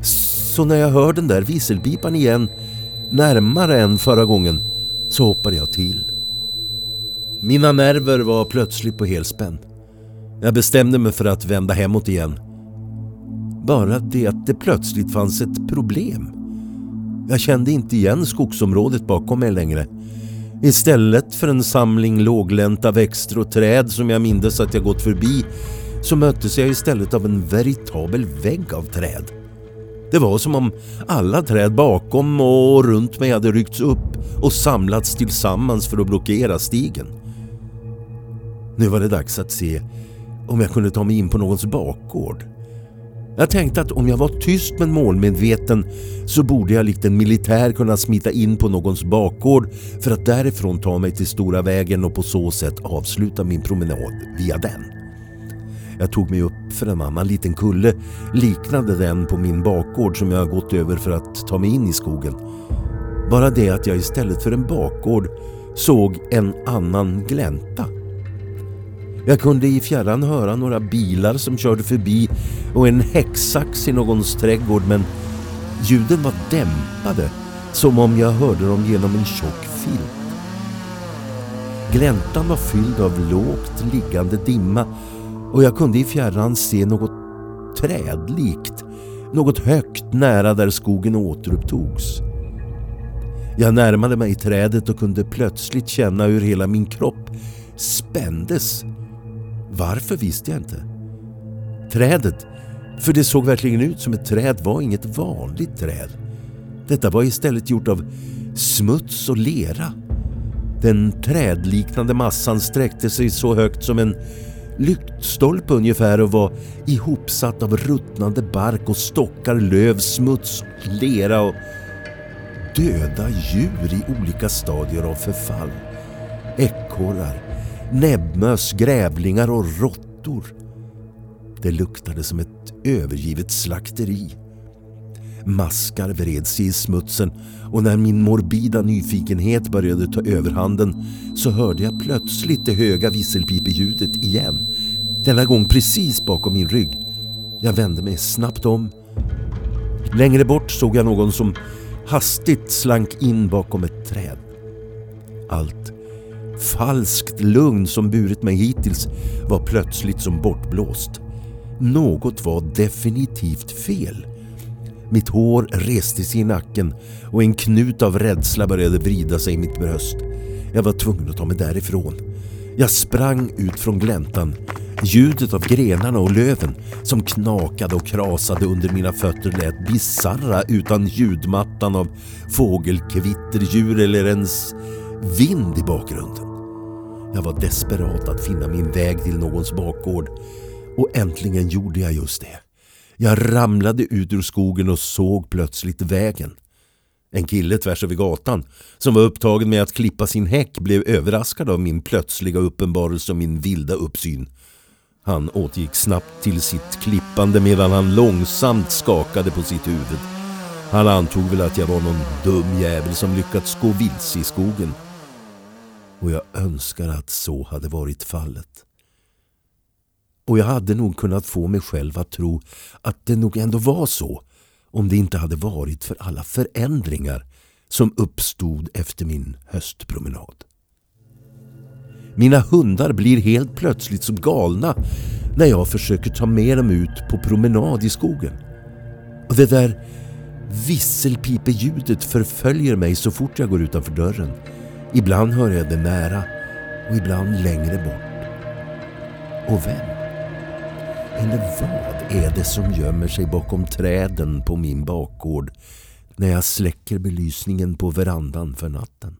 Så när jag hör den där visselpipan igen, närmare än förra gången, så hoppade jag till. Mina nerver var plötsligt på helspänn. Jag bestämde mig för att vända hemåt igen. Bara det att det plötsligt fanns ett problem. Jag kände inte igen skogsområdet bakom mig längre. Istället för en samling låglänta växter och träd som jag mindes att jag gått förbi så möttes jag istället av en veritabel vägg av träd. Det var som om alla träd bakom och runt mig hade ryckts upp och samlats tillsammans för att blockera stigen. Nu var det dags att se om jag kunde ta mig in på någons bakgård. Jag tänkte att om jag var tyst men målmedveten så borde jag likt en militär kunna smita in på någons bakgård för att därifrån ta mig till stora vägen och på så sätt avsluta min promenad via den. Jag tog mig upp för en annan liten kulle liknande den på min bakgård som jag gått över för att ta mig in i skogen. Bara det att jag istället för en bakgård såg en annan glänta. Jag kunde i fjärran höra några bilar som körde förbi och en häcksax i någons trädgård men ljuden var dämpade som om jag hörde dem genom en tjock filt. Gläntan var fylld av lågt liggande dimma och jag kunde i fjärran se något trädlikt, något högt nära där skogen återupptogs. Jag närmade mig trädet och kunde plötsligt känna hur hela min kropp spändes. Varför visste jag inte. Trädet, för det såg verkligen ut som ett träd, var inget vanligt träd. Detta var istället gjort av smuts och lera. Den trädliknande massan sträckte sig så högt som en lyktstolpe ungefär och var ihopsatt av ruttnande bark och stockar, löv, smuts, lera och döda djur i olika stadier av förfall. Ekorrar, näbbmöss, grävlingar och råttor. Det luktade som ett övergivet slakteri. Maskar vred sig i smutsen och när min morbida nyfikenhet började ta överhanden så hörde jag plötsligt det höga visselpipeljudet igen. Denna gång precis bakom min rygg. Jag vände mig snabbt om. Längre bort såg jag någon som hastigt slank in bakom ett träd. Allt falskt lugn som burit mig hittills var plötsligt som bortblåst. Något var definitivt fel. Mitt hår reste sig i nacken och en knut av rädsla började vrida sig i mitt bröst. Jag var tvungen att ta mig därifrån. Jag sprang ut från gläntan. Ljudet av grenarna och löven som knakade och krasade under mina fötter lät bizarra utan ljudmattan av fågelkvitter, djur eller ens vind i bakgrunden. Jag var desperat att finna min väg till någons bakgård och äntligen gjorde jag just det. Jag ramlade ut ur skogen och såg plötsligt vägen. En kille tvärs över gatan som var upptagen med att klippa sin häck blev överraskad av min plötsliga uppenbarelse och min vilda uppsyn. Han återgick snabbt till sitt klippande medan han långsamt skakade på sitt huvud. Han antog väl att jag var någon dum jävel som lyckats gå vilse i skogen. Och jag önskar att så hade varit fallet. Och jag hade nog kunnat få mig själv att tro att det nog ändå var så om det inte hade varit för alla förändringar som uppstod efter min höstpromenad. Mina hundar blir helt plötsligt så galna när jag försöker ta med dem ut på promenad i skogen. Och det där visselpipeljudet förföljer mig så fort jag går utanför dörren. Ibland hör jag det nära och ibland längre bort. Och vem? Eller vad är det som gömmer sig bakom träden på min bakgård när jag släcker belysningen på verandan för natten?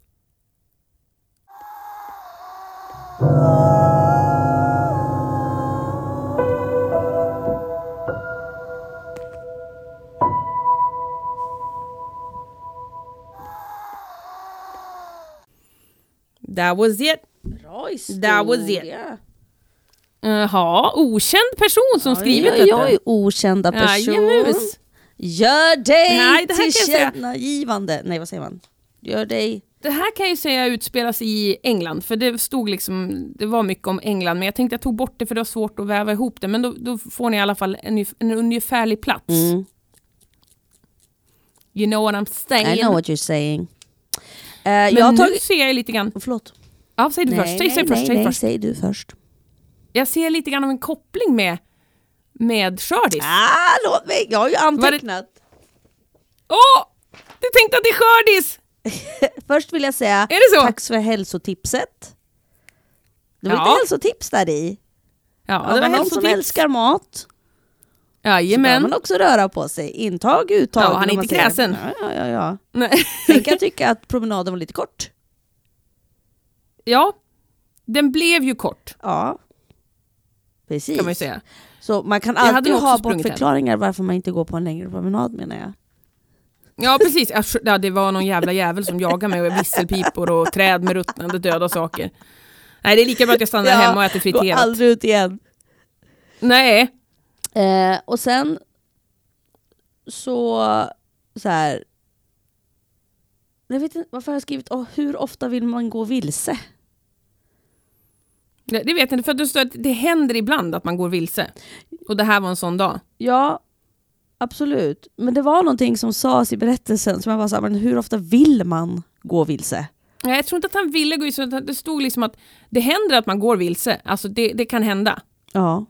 That was it. That was it. Jaha, okänd person som skrivit ja, detta. Jag är okända person. Jajamens. Gör dig Nej, tillkännagivande. Nej, vad säger man? Gör dig... Det här kan jag ju säga utspelas i England, för det stod liksom, det var mycket om England, men jag tänkte jag tog bort det för det var svårt att väva ihop det, men då, då får ni i alla fall en, en ungefärlig plats. Mm. You know what I'm saying? I know what you're saying. Eh, men jag har nu tagit... ser jag lite grann, Förlåt. ja säg du först, säg, säg nej, först, nej, säg nej, först. säg du först. Jag ser lite grann av en koppling med, med Skördis. Ah, låt mig, jag har ju antecknat. Åh! Du tänkte att det är Skördis! (laughs) Först vill jag säga tack för hälsotipset. Det var Ja. lite hälsotips där i. Ja, det var någon som hälsotips. älskar mat Så bör Jajamän. man också röra på sig. Intag, uttag. Ja, han är inte kräsen. Ja, ja, ja, ja. Nej. (laughs) Sen kan jag tycka att promenaden var lite kort. Ja, den blev ju kort Ja. Precis. kan man ju säga. Så man kan alltid ha bortförklaringar varför man inte går på en längre promenad menar jag. Ja precis, ja, det var någon jävla jävel som jagade mig och visselpipor och träd med ruttnande döda saker. Nej det är lika bra att jag stannar Ja, hemma och äter Gå friterat. aldrig ut igen. Nej, Eh, och sen så, så här. Jag vet inte varför jag har skrivit oh, hur ofta vill man gå vilse? Det det vet jag inte för att det står att det händer ibland att man går vilse. Och det här var en sån dag. Ja, absolut. Men det var någonting som sades i berättelsen som jag var så här, men hur ofta vill man gå vilse? Nej, jag tror inte att han ville gå vilse, utan det stod liksom att det händer att man går vilse. Alltså det, det kan hända. Ja,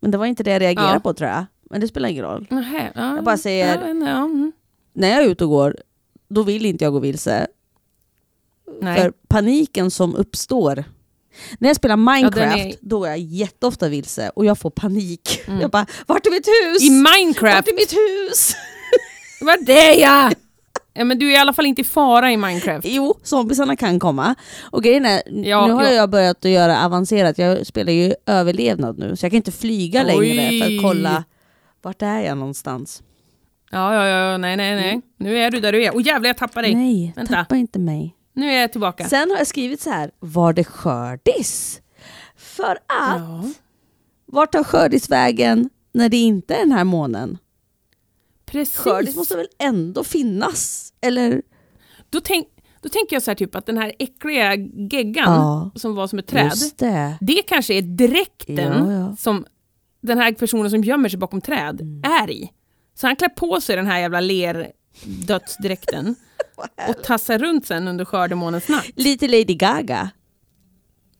men det var inte det jag reagerade Ja. på tror jag. Men det spelar ingen roll. Nähä, ja, Jag bara säger- ja, mm. När jag är ute och går, då vill inte jag gå vilse. Nej. För paniken som uppstår. När jag spelar Minecraft, den är- då är jag jätteofta vilse och jag får panik. Mm. Jag bara, vart är mitt hus? I Vart Minecraft, är mitt hus? vad det ja! ja! Men du är i alla fall inte i fara i Minecraft. Jo, zombiesarna kan komma. Och grejen är, Ja, nu har ja. jag börjat att göra avancerat, jag spelar ju överlevnad nu, så jag kan inte flyga längre Oj. för att kolla vart är jag någonstans. Ja, ja, ja, nej, nej, nej. Nu är du där du är. Och jävlar, jag tappar dig. Nej, Vänta. tappa inte mig. Nu är jag tillbaka. Sen har jag skrivit så här, var det skördis? För att, Ja. vart tar skördis vägen när det inte är den här månen? Precis. Skördis måste väl ändå finnas? Eller? Då, tänk, då tänker jag så här typ att den här äckliga geggan Ja. som var som ett träd, det. det kanske är dräkten ja. som den här personen som gömmer sig bakom träd Mm. är i. Så han klär på sig den här jävla lerdödsdräkten (laughs) och tassar runt sen under skördemånens natt. Lite Lady Gaga.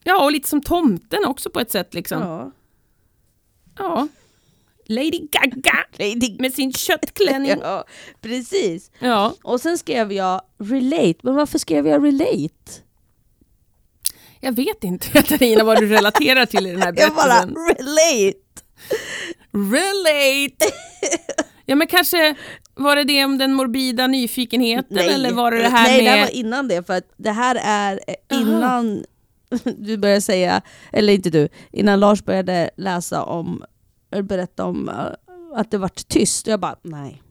Ja, och lite som tomten också på ett sätt liksom. Ja. Ja. Lady Gaga (laughs) Lady med sin köttklänning. (laughs) Ja, precis. Ja, Och sen skrev jag relate, men varför skrev jag relate? jag vet inte Katarina vad du relaterar till i den här Jag bara berättelsen. relate! Relate! Ja men kanske var det det om den morbida nyfikenheten eller var det det här Nej, med... det här var innan det, för att det här är eh, innan (laughs) du började säga, eller inte du, innan Lars började läsa om, berätta om eh, att det vart tyst. Jag bara, nej.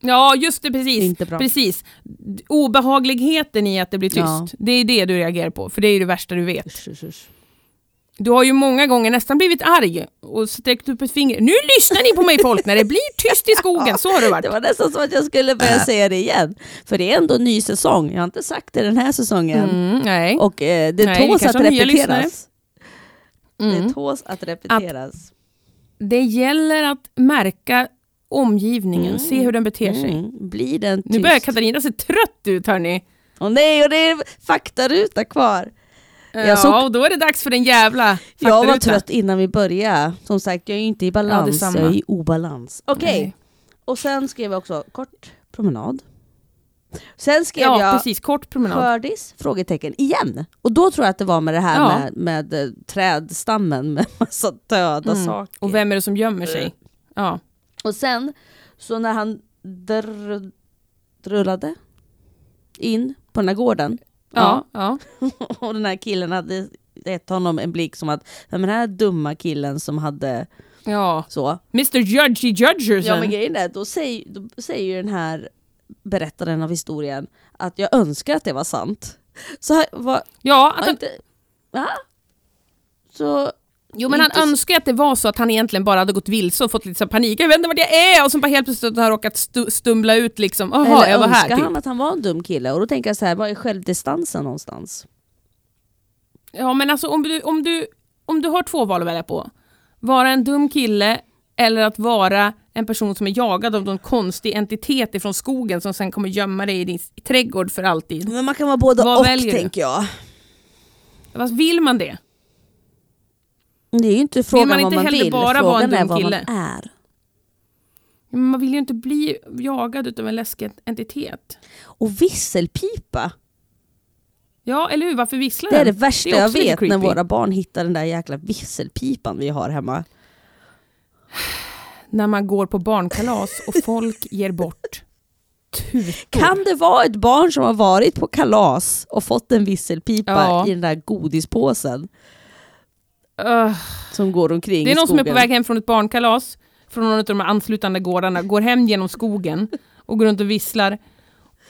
Ja just det, precis. Inte bra. precis. Obehagligheten i att det blir tyst. Ja. Det är det du reagerar på, för det är det värsta du vet. Usch, usch, usch. Du har ju många gånger nästan blivit arg och sträckt upp ett finger. Nu lyssnar ni på mig folk när det blir tyst i skogen, så har det varit. (laughs) Det var nästan som att jag skulle börja säga det igen. För det är ändå en ny säsong. Jag har inte sagt det den här säsongen. Mm, nej. Och eh, det Nej, tåls att repeteras. Det Mm. tåls att repeteras. Det gäller att märka omgivningen, se hur den beter sig. Mm. Blir den tyst? Nu börjar Katarina se trött ut hörni. Åh nej, och det är faktaruta kvar. Ja, Jag såg- och då är det dags för den jävla Jag var trött innan vi började. Som sagt, jag är ju inte i balans, detsamma. jag är i obalans. Okej, Nej. och sen skrev jag också kort promenad. Sen skrev Ja, jag precis. Kort promenad. skördis? Frågetecken igen. Och då tror jag att det var med det här Ja. med, med eh, trädstammen med (laughs) massa döda Mm. saker. Och vem är det som gömmer sig? Ja. Och sen, så när han dr- drullade in på den här gården Ja. ja. (laughs) och den här killen hade gett honom en blick som att "Ja, men den här dumma killen som hade ja. så. Mr Judgy Judgerson. Ja men grejen är, då säger, då säger ju den här berättaren av historien att jag önskar att det var sant. Så här, var, ja, att var han, inte, va? Så, jo, men han önskar att det var så att han egentligen bara hade gått vilse och fått lite panik. Jag vet inte vart jag är! Och så bara helt plötsligt har han råkat stu, stumla ut liksom. Jaha, eller jag var här. önskar Typ. han att han var en dum kille? Och då tänker jag så här, var är självdistansen någonstans? Ja men alltså om du, om, du, om du har två val att välja på. Vara en dum kille eller att vara en person som är jagad av någon konstig entitet ifrån skogen som sen kommer gömma dig i din trädgård för alltid. Men man kan vara både Vad och tänker jag. Vad vill man det? Det är ju inte frågan man vad inte man heller vill, bara vara en frågan är dum vad kille? man är. Men Man vill ju inte bli jagad av en läskig entitet. Och visselpipa, Ja, eller hur? Varför visslar det är det den? värsta Det är jag vet när creepy. våra barn hittar den där jäkla visselpipan vi har hemma. (sighs) när man går på barnkalas och folk (laughs) ger bort tutor. Kan det vara ett barn som har varit på kalas och fått en visselpipa Ja. i den där godispåsen Öh. som går omkring Det är någon som är på väg hem från ett barnkalas, från någon av de anslutande gårdarna, går hem genom skogen och går runt och visslar.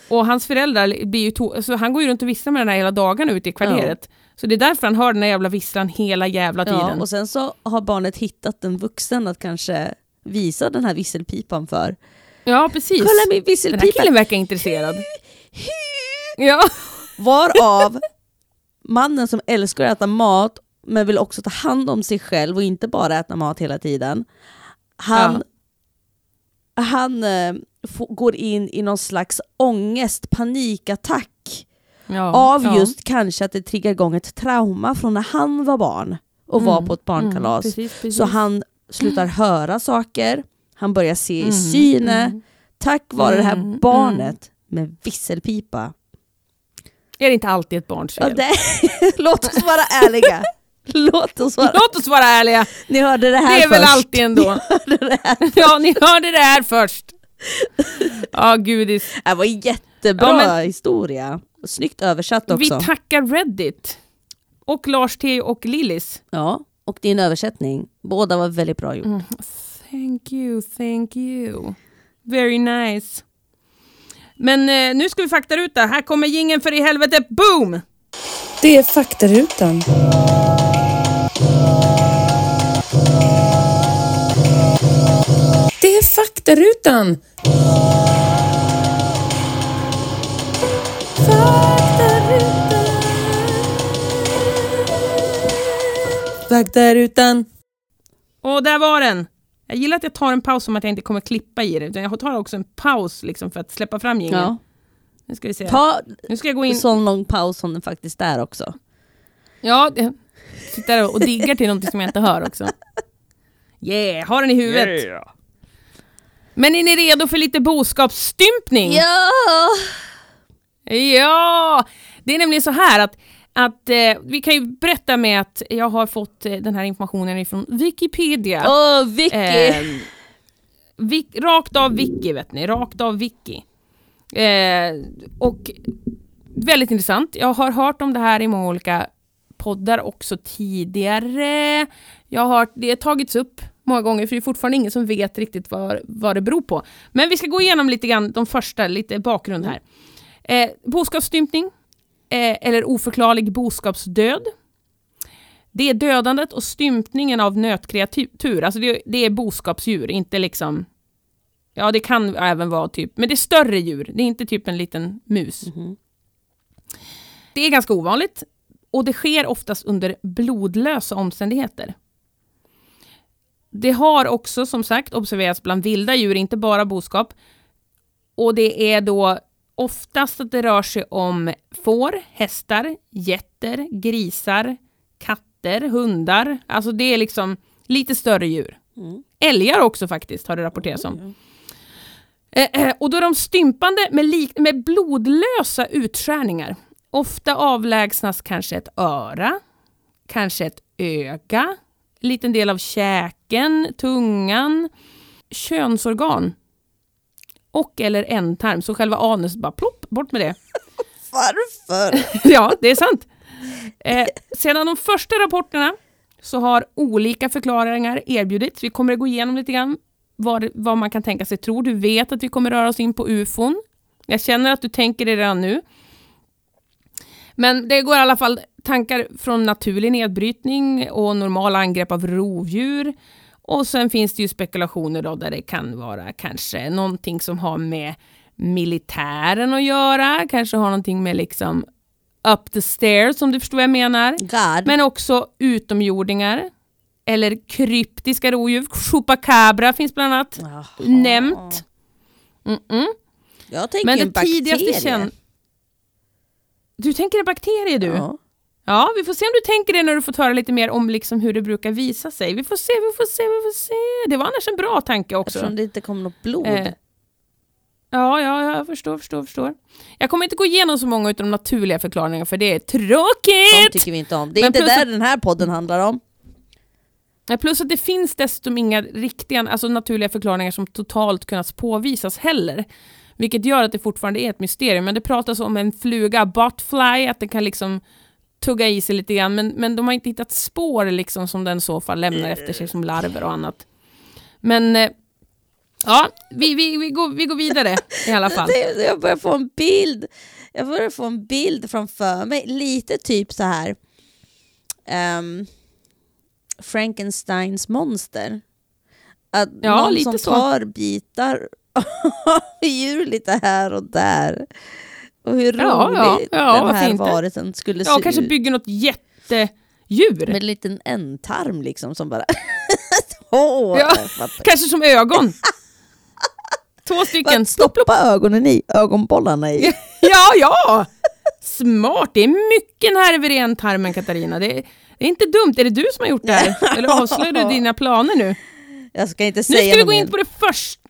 Och hans föräldrar blir ju to- så han går ju runt och visslar med den här hela dagarna ute i kvarteret. Så det är därför han hör den här jävla visslan hela jävla Ja, tiden. och sen så har barnet hittat en vuxen att kanske visa den här visselpipan för. Ja, precis. Kolla min Den här visselpipa! killen verkar intresserad. Ja. Varav mannen som älskar att äta mat men vill också ta hand om sig själv och inte bara äta mat hela tiden. Han, han eh, går in i någon slags ångest, panikattack ja. av ja. just kanske att det triggar igång ett trauma från när han var barn och var Mm, på ett barnkalas. Mm, precis, precis. Så han slutar höra saker, han börjar se i Mm, syne, mm. tack vare det här Mm, barnet med visselpipa. Är det inte alltid ett barns Ja, fel? det, (laughs) låt oss vara ärliga. Låt oss vara... Låt oss vara ärliga. Ni hörde det här Det är väl först. alltid ändå. (laughs) (laughs) ja, ni hörde det här först. Ja, gudis. Det var en jättebra Ja, men- historia. Snyggt översatt också. Vi tackar Reddit. Och Lars T och Lillis. ja, och din översättning. Båda var väldigt bra gjort. Mm. Thank you, thank you. Very nice. Men eh, nu ska vi faktaruta. Här kommer gingen för i helvete. Boom! Det är faktarutan. Är faktarutan. Faktarutan. Och där var den. Jag gillar att jag tar en paus som att jag inte kommer klippa i det. utan Jag tar också en paus liksom för att släppa fram jingeln. Ja. Nu ska vi se. Ta Nu ska jag gå in. en sån lång paus som den faktiskt är också. Ja, jag sitter där och diggar till någonting som jag inte hör också. (laughs) Yeah, har den i huvudet. Men är ni redo för lite boskapsstympning? Ja! Ja! Det är nämligen så här att, att eh, vi kan ju berätta med att jag har fått eh, den här informationen ifrån Wikipedia. Åh, Vicky! Eh, Vik- rakt av Wiki, vet ni. Rakt av Wiki. Eh, och väldigt intressant. Jag har hört om det här i många olika poddar också tidigare. Jag har det har tagits upp många gånger för det är fortfarande ingen som vet riktigt vad, vad det beror på. Men vi ska gå igenom lite grann de första, lite bakgrund här. Eh, boskapsstympning, eh, eller oförklarlig boskapsdöd. Det är dödandet och stympningen av nötkreatur, alltså det, det är boskapsdjur, inte liksom... Ja, det kan även vara typ, men det är större djur, det är inte typ en liten mus. Det är ganska ovanligt och det sker oftast under blodlösa omständigheter. Det har också som sagt observerats bland vilda djur, inte bara boskap. Och det är då oftast att det rör sig om får, hästar, getter, grisar, katter, hundar. Alltså det är liksom lite större djur. Älgar också faktiskt har det rapporterats om. Eh, eh, och då är de stympande med, med blodlösa utskärningar. Ofta avlägsnas kanske ett öra, kanske ett öga, liten del av käken, tungan, könsorgan och eller ändtarm. Så själva anus bara plopp, bort med det. (laughs) Varför? (laughs) ja, det är sant. Eh, sedan de första rapporterna så har olika förklaringar erbjudits. Vi kommer att gå igenom lite grann vad, vad man kan tänka sig tro. Du vet att vi kommer röra oss in på ufon. Jag känner att du tänker det redan nu. Men det går i alla fall tankar från naturlig nedbrytning och normala angrepp av rovdjur. Och sen finns det ju spekulationer då där det kan vara kanske någonting som har med militären att göra, kanske har någonting med liksom up the stairs om du förstår vad jag menar. God. Men också utomjordingar eller kryptiska rovdjur. Chupacabra finns bland annat Jaha. nämnt. Mm-mm. Jag tänker Men en det tidigaste bakterie. känn... Du tänker en bakterie du? Ja. Ja, vi får se om du tänker det när du fått höra lite mer om liksom hur det brukar visa sig. Vi får se, vi får se, vi får se. Det var annars en bra tanke också. Eftersom det inte kom något blod. Eh, Ja, ja, ja, jag förstår, förstår, förstår. Jag kommer inte gå igenom så många av de naturliga förklaringarna för det är Sånt tråkigt! tycker vi inte om. Det är Men inte där att- den här podden handlar om. Ja, Plus att det finns dessutom inga riktiga, alltså naturliga förklaringar som totalt kunnat påvisas heller. Vilket gör att det fortfarande är ett mysterium. Men det pratas om en fluga, botfly, att den kan liksom tugga i sig lite grann. Men, men de har inte hittat spår liksom som den i så fall lämnar efter sig som larver och annat. Men eh, ja, vi, vi, vi, går, vi går vidare i alla (laughs) fall. Jag börjar få en bild. Jag börjar få en bild framför mig. Lite typ så här. ehm, Frankensteins monster. Att Ja, någon som så. tar bitar (laughs) av djur lite här och där. Och hur Ja, rolig ja, ja, den här varelsen skulle Ja, se kanske ut. bygger något jättedjur. Med en liten ändtarm liksom som bara... (laughs) Åh, Ja. Kanske som ögon. (laughs) Två stycken. Stoppa ögonen i, ögonbollarna i. Ja, ja! Smart. Det är mycket nerver i ändtarmen, Katarina. Det är, det är inte dumt. Är det du som har gjort det här? Eller avslöjar du dina planer nu? Jag ska inte Nu säga ska vi gå in på det första.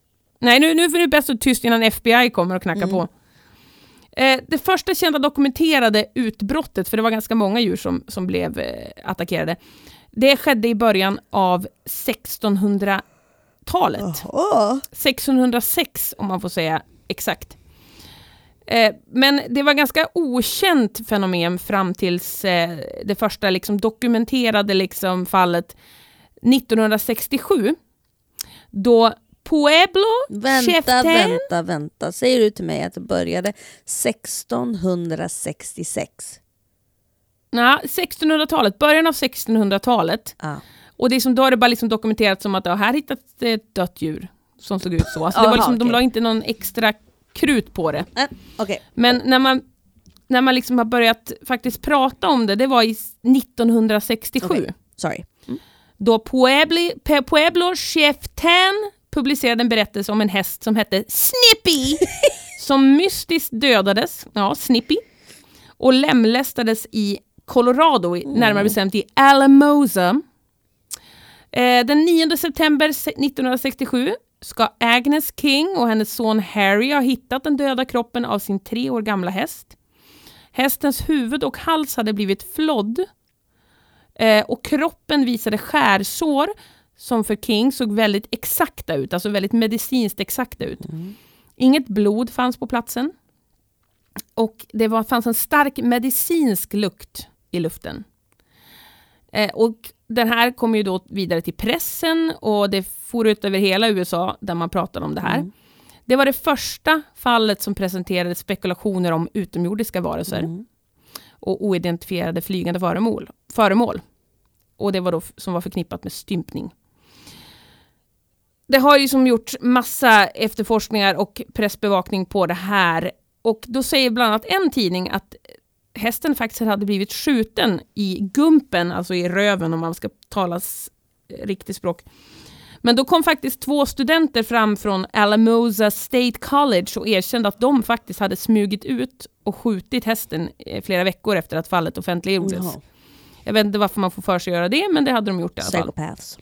Nej, nu, nu är det bäst att tyst innan FBI kommer och knackar på. Eh, det första kända dokumenterade utbrottet, för det var ganska många djur som, som blev eh, attackerade, det skedde i början av 1600-talet. Åh. 1606 om man får säga exakt. Eh, men det var ganska okänt fenomen fram tills det första liksom, dokumenterade liksom, fallet 1967. Då Pueblo, Vänta, Chieftain- vänta, vänta. Säger du till mig att det började 1666? Ja, 1600-talet, början av 1600-talet. Ah. Och det är som, då har det bara liksom dokumenterats som att ja, här hittats det ett dött djur som såg ut så. Alltså det var liksom, De okej. la inte någon extra krut på det. Äh, Okej. Men när man, när man liksom har börjat faktiskt prata om det, det var i 1967. Okej. Sorry. Då Puebli, Pueblo Chieftain publicerade en berättelse om en häst som hette Snippy, (laughs) som mystiskt dödades, ja Snippy, och lemlästades i Colorado, i- närmare bestämt i Alamosa. Eh, den 9 september se- 1967 ska Agnes King och hennes son Harry ha hittat den döda kroppen av sin tre år gamla häst. Hästens huvud och hals hade blivit flodd eh, och kroppen visade skärsår som för King såg väldigt exakta ut, alltså väldigt medicinskt exakta ut. Inget blod fanns på platsen. Och det var, fanns en stark medicinsk lukt i luften. Eh, och den här kom ju då vidare till pressen och det for ut över hela USA där man pratade om det här. Det var det första fallet som presenterade spekulationer om utomjordiska varelser och oidentifierade flygande föremål. föremål. Och det var då som var förknippat med stympning. Det har ju som gjort massa efterforskningar och pressbevakning på det här. Och då säger bland annat en tidning att hästen faktiskt hade blivit skjuten i gumpen, alltså i röven om man ska tala s- riktigt språk. Men då kom faktiskt två studenter fram från Alamosa State College och erkände att de faktiskt hade smugit ut och skjutit hästen eh, flera veckor efter att fallet offentliggjordes. Jaha. Jag vet inte varför man får för sig att göra det, men det hade de gjort i alla fall. Psychopaths.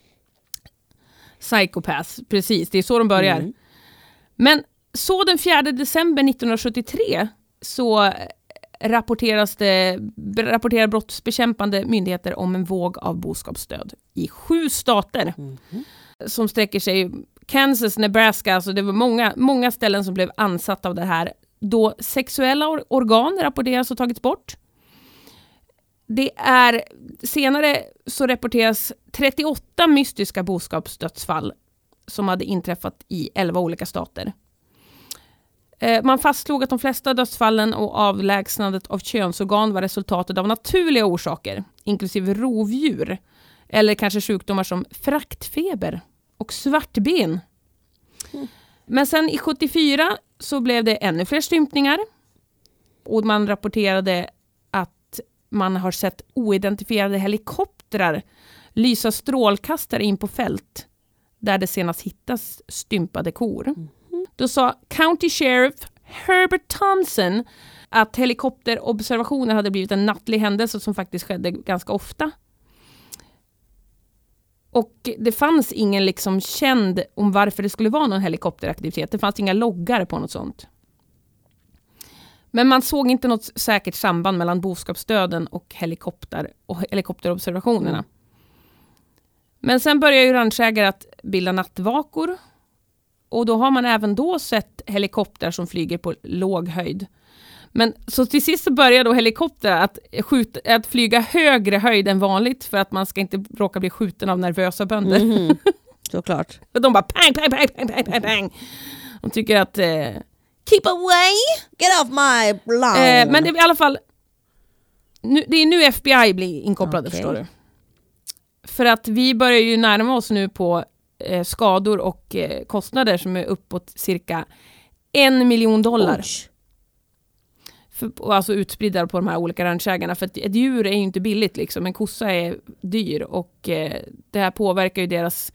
Psychopaths, precis. Det är så de börjar. Mm. Men så den 4 december 1973 så rapporteras det, rapporterar brottsbekämpande myndigheter om en våg av boskapsstöd i sju stater som sträcker sig Kansas, Nebraska, alltså det var många, många ställen som blev ansatta av det här. Då sexuella or- organ rapporteras ha tagits bort. Det är, senare så rapporteras 38 mystiska boskapsdödsfall som hade inträffat i 11 olika stater. Eh, man fastslog att de flesta dödsfallen och avlägsnandet av könsorgan var resultatet av naturliga orsaker, inklusive rovdjur, eller kanske sjukdomar som fraktfeber och svartben. Men sen i 74 så blev det ännu fler stympningar och man rapporterade man har sett oidentifierade helikoptrar lysa strålkastare in på fält där det senast hittas stympade kor. Då sa County Sheriff Herbert Thompson att helikopterobservationer hade blivit en nattlig händelse som faktiskt skedde ganska ofta. Och det fanns ingen liksom känd om varför det skulle vara någon helikopteraktivitet. Det fanns inga loggar på något sånt. Men man såg inte något säkert samband mellan boskapsdöden och, helikopter och helikopterobservationerna. Men sen börjar ju ranchägare att bilda nattvakor. Och då har man även då sett helikoptrar som flyger på låg höjd. Men så till sist så börjar då helikoptrar att, skjuta, att flyga högre höjd än vanligt för att man ska inte råka bli skjuten av nervösa bönder. Mhm. (laughs) Såklart. Och de bara pang, pang, pang, pang, pang, pang. De tycker att... Eh, Keep away! Get off my lawn! Eh, men det är i alla fall... Nu, det är nu FBI blir inkopplade Okej. förstår du. För att vi börjar ju närma oss nu på eh, skador och eh, kostnader som är uppåt cirka en miljon dollar. Oj. För, och alltså utspridda på de här olika ranchägarna. För att ett djur är ju inte billigt liksom. En kossa är dyr och eh, det här påverkar ju deras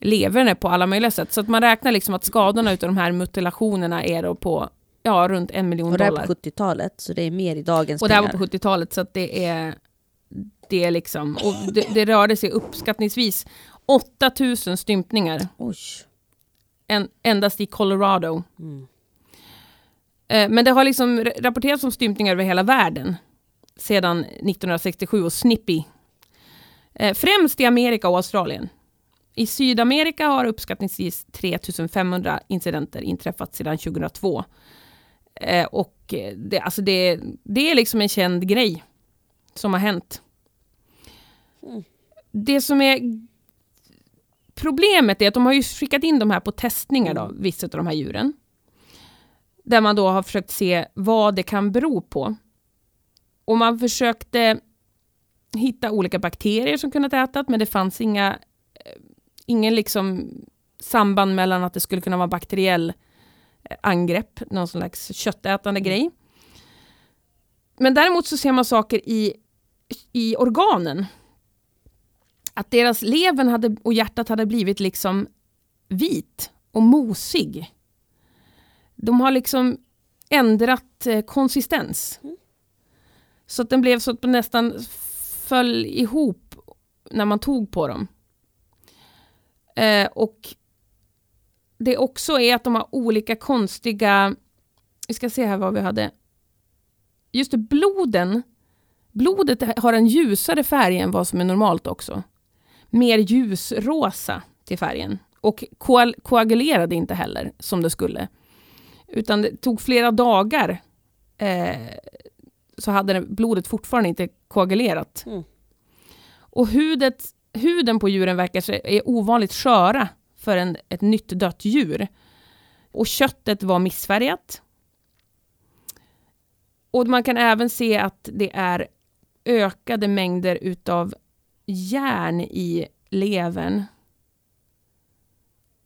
leverne på alla möjliga sätt. Så att man räknar liksom att skadorna utav de här mutilationerna är då på ja, runt en miljon Och det här dollar. på 70-talet, så det är mer i dagens Och det här var på 70-talet så att det är det är liksom, och det, det rörde sig uppskattningsvis 8000 stympningar Oj. en, endast i Colorado. Mm. Eh, men det har liksom rapporterats om stympningar över hela världen sedan 1967 och Snippy. Eh, främst i Amerika och Australien. I Sydamerika har uppskattningsvis 3500 incidenter inträffat sedan 2002. Eh, och det, alltså det, det är liksom en känd grej som har hänt. Mm. Det som är problemet är att de har ju skickat in de här på testningar då, vissa av de här djuren. Där man då har försökt se vad det kan bero på. Och man försökte hitta olika bakterier som kunnat ätat, men det fanns inga, eh, ingen liksom samband mellan att det skulle kunna vara bakteriell eh, angrepp, någon slags köttätande grej. Men däremot så ser man saker i, i organen. Att deras levern hade, och hjärtat hade blivit liksom vit och mosig. De har liksom ändrat eh, konsistens. Så att den blev så att den nästan föll ihop när man tog på dem. Eh, och det också är att de har olika konstiga, vi ska se här vad vi hade. Just det, bloden, blodet har en ljusare färg än vad som är normalt också. Mer ljusrosa till färgen. Och koal- koagulerade inte heller som det skulle. Utan det tog flera dagar eh, så hade det- blodet fortfarande inte koagulerat. Mm. Och hudet, huden på djuren verkar är ovanligt sköra för en, ett nytt dött djur. Och köttet var missfärgat. Och man kan även se att det är ökade mängder utav järn i levern.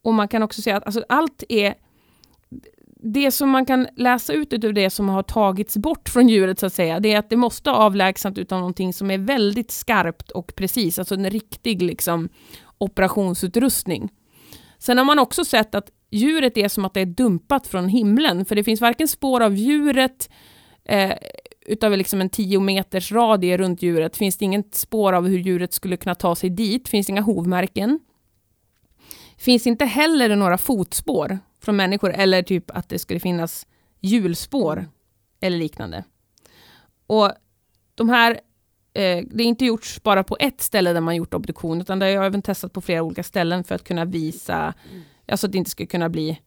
Och man kan också se att alltså, allt är det som man kan läsa ut ur det som har tagits bort från djuret så att säga, det är att det måste ha avlägsnat utav någonting som är väldigt skarpt och precis, alltså en riktig liksom, operationsutrustning. Sen har man också sett att djuret är som att det är dumpat från himlen, för det finns varken spår av djuret, eh, utav liksom en 10 meters radie runt djuret, finns det inget spår av hur djuret skulle kunna ta sig dit, finns inga hovmärken. Finns inte heller några fotspår från människor eller typ att det skulle finnas hjulspår eller liknande. Och de här, eh, det är inte gjorts bara på ett ställe där man gjort obduktion, utan det har jag även testat på flera olika ställen för att kunna visa, alltså att det inte ska kunna bli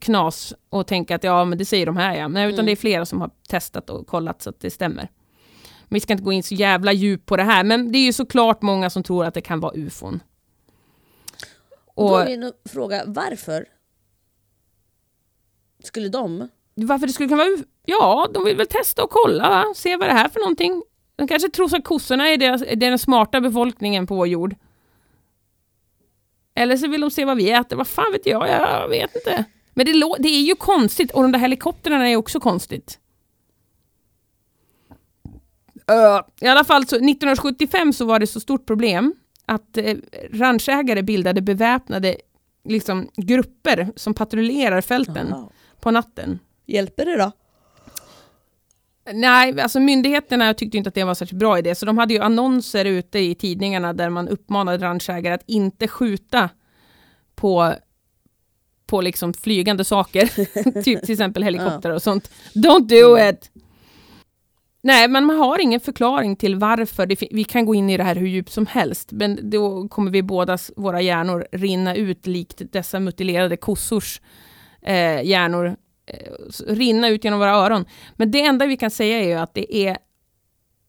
knas och tänka att ja, men det säger de här ja. Nej, utan Mm. det är flera som har testat och kollat så att det stämmer. Men vi ska inte gå in så jävla djupt på det här, men det är ju såklart många som tror att det kan vara ufon. Och då är min fråga, varför skulle de? varför det skulle kunna vara? Ja, de vill väl testa och kolla, va? se vad det är för någonting. De kanske tror att kossorna är, deras, är den smarta befolkningen på vår jord. Eller så vill de se vad vi äter, vad fan vet jag, jag vet inte. Men det, det är ju konstigt, och de där helikoptrarna är också konstigt. Ö, I alla fall, så 1975 så var det så stort problem att eh, ranchägare bildade beväpnade liksom, grupper som patrullerar fälten Jaha. på natten. Hjälper det då? Nej, alltså myndigheterna tyckte inte att det var en särskilt bra idé, så de hade ju annonser ute i tidningarna där man uppmanade ranchägare att inte skjuta på, på liksom flygande saker, (laughs) typ till exempel helikoptrar och sånt. Don't do it! Nej, men man har ingen förklaring till varför. Det, vi kan gå in i det här hur djupt som helst, men då kommer vi bådas, våra hjärnor rinna ut likt dessa mutilerade kossors eh, hjärnor. Eh, rinna ut genom våra öron. Men det enda vi kan säga är att det är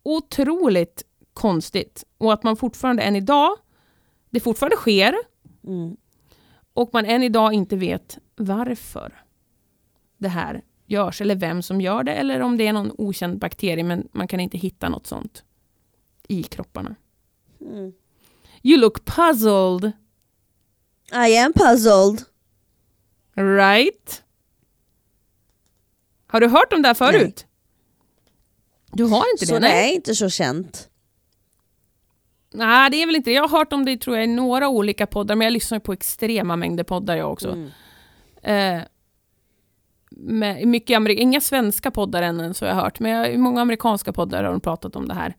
otroligt konstigt och att man fortfarande än idag, det fortfarande sker Mm. och man än idag inte vet varför det här görs eller vem som gör det eller om det är någon okänd bakterie men man kan inte hitta något sånt i kropparna. Mm. You look puzzled, I am puzzled. right? Har du hört om det här förut? Du har inte Så det? det Nej. är inte så känt. Nej, det är väl inte det. Jag har hört om det tror jag, i några olika poddar, men jag lyssnar på extrema mängder poddar jag också. Mm. Eh, med mycket Amerik- inga svenska poddar än, så jag har hört, men jag, i många amerikanska poddar har de pratat om det här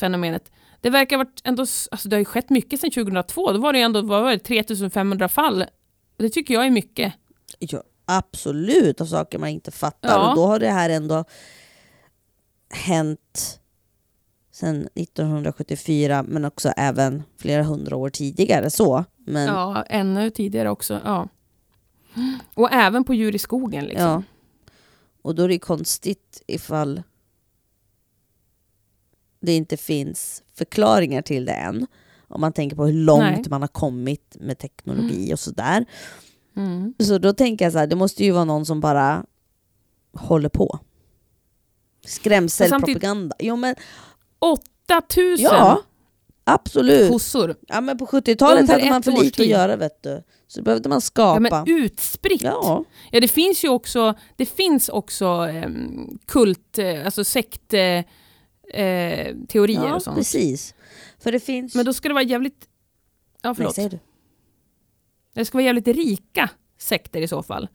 fenomenet. Det verkar ha varit ändå, alltså det har ju skett mycket sedan 2002, då var det ändå vad var det, 3500 fall. Det tycker jag är mycket. Ja, absolut av saker man inte fattar. Ja. Och då har det här ändå hänt sedan 1974 men också även flera hundra år tidigare. så. Men. Ja, ännu tidigare också. Ja. Och även på djur i skogen. Liksom. Och då är det konstigt ifall det inte finns förklaringar till det än. Om man tänker på hur långt Nej. man har kommit med teknologi och sådär. Mm. Så då tänker jag så här, det måste ju vara någon som bara håller på. Skrämselpropaganda. Jo men 8000 ja, absolut. kossor. Ja men på 70-talet Under hade man för lite att göra vet du. Så behövde man Ja, skapa. men utspritt. Ja, Ja, det finns ju också, det finns också ehm, kult, eh, alltså sekt, eh, teorier ja och sånt. precis. För det finns... Men då ska det vara jävligt, ja Nej, förlåt, du? det ska vara jävligt rika sekter i så fall.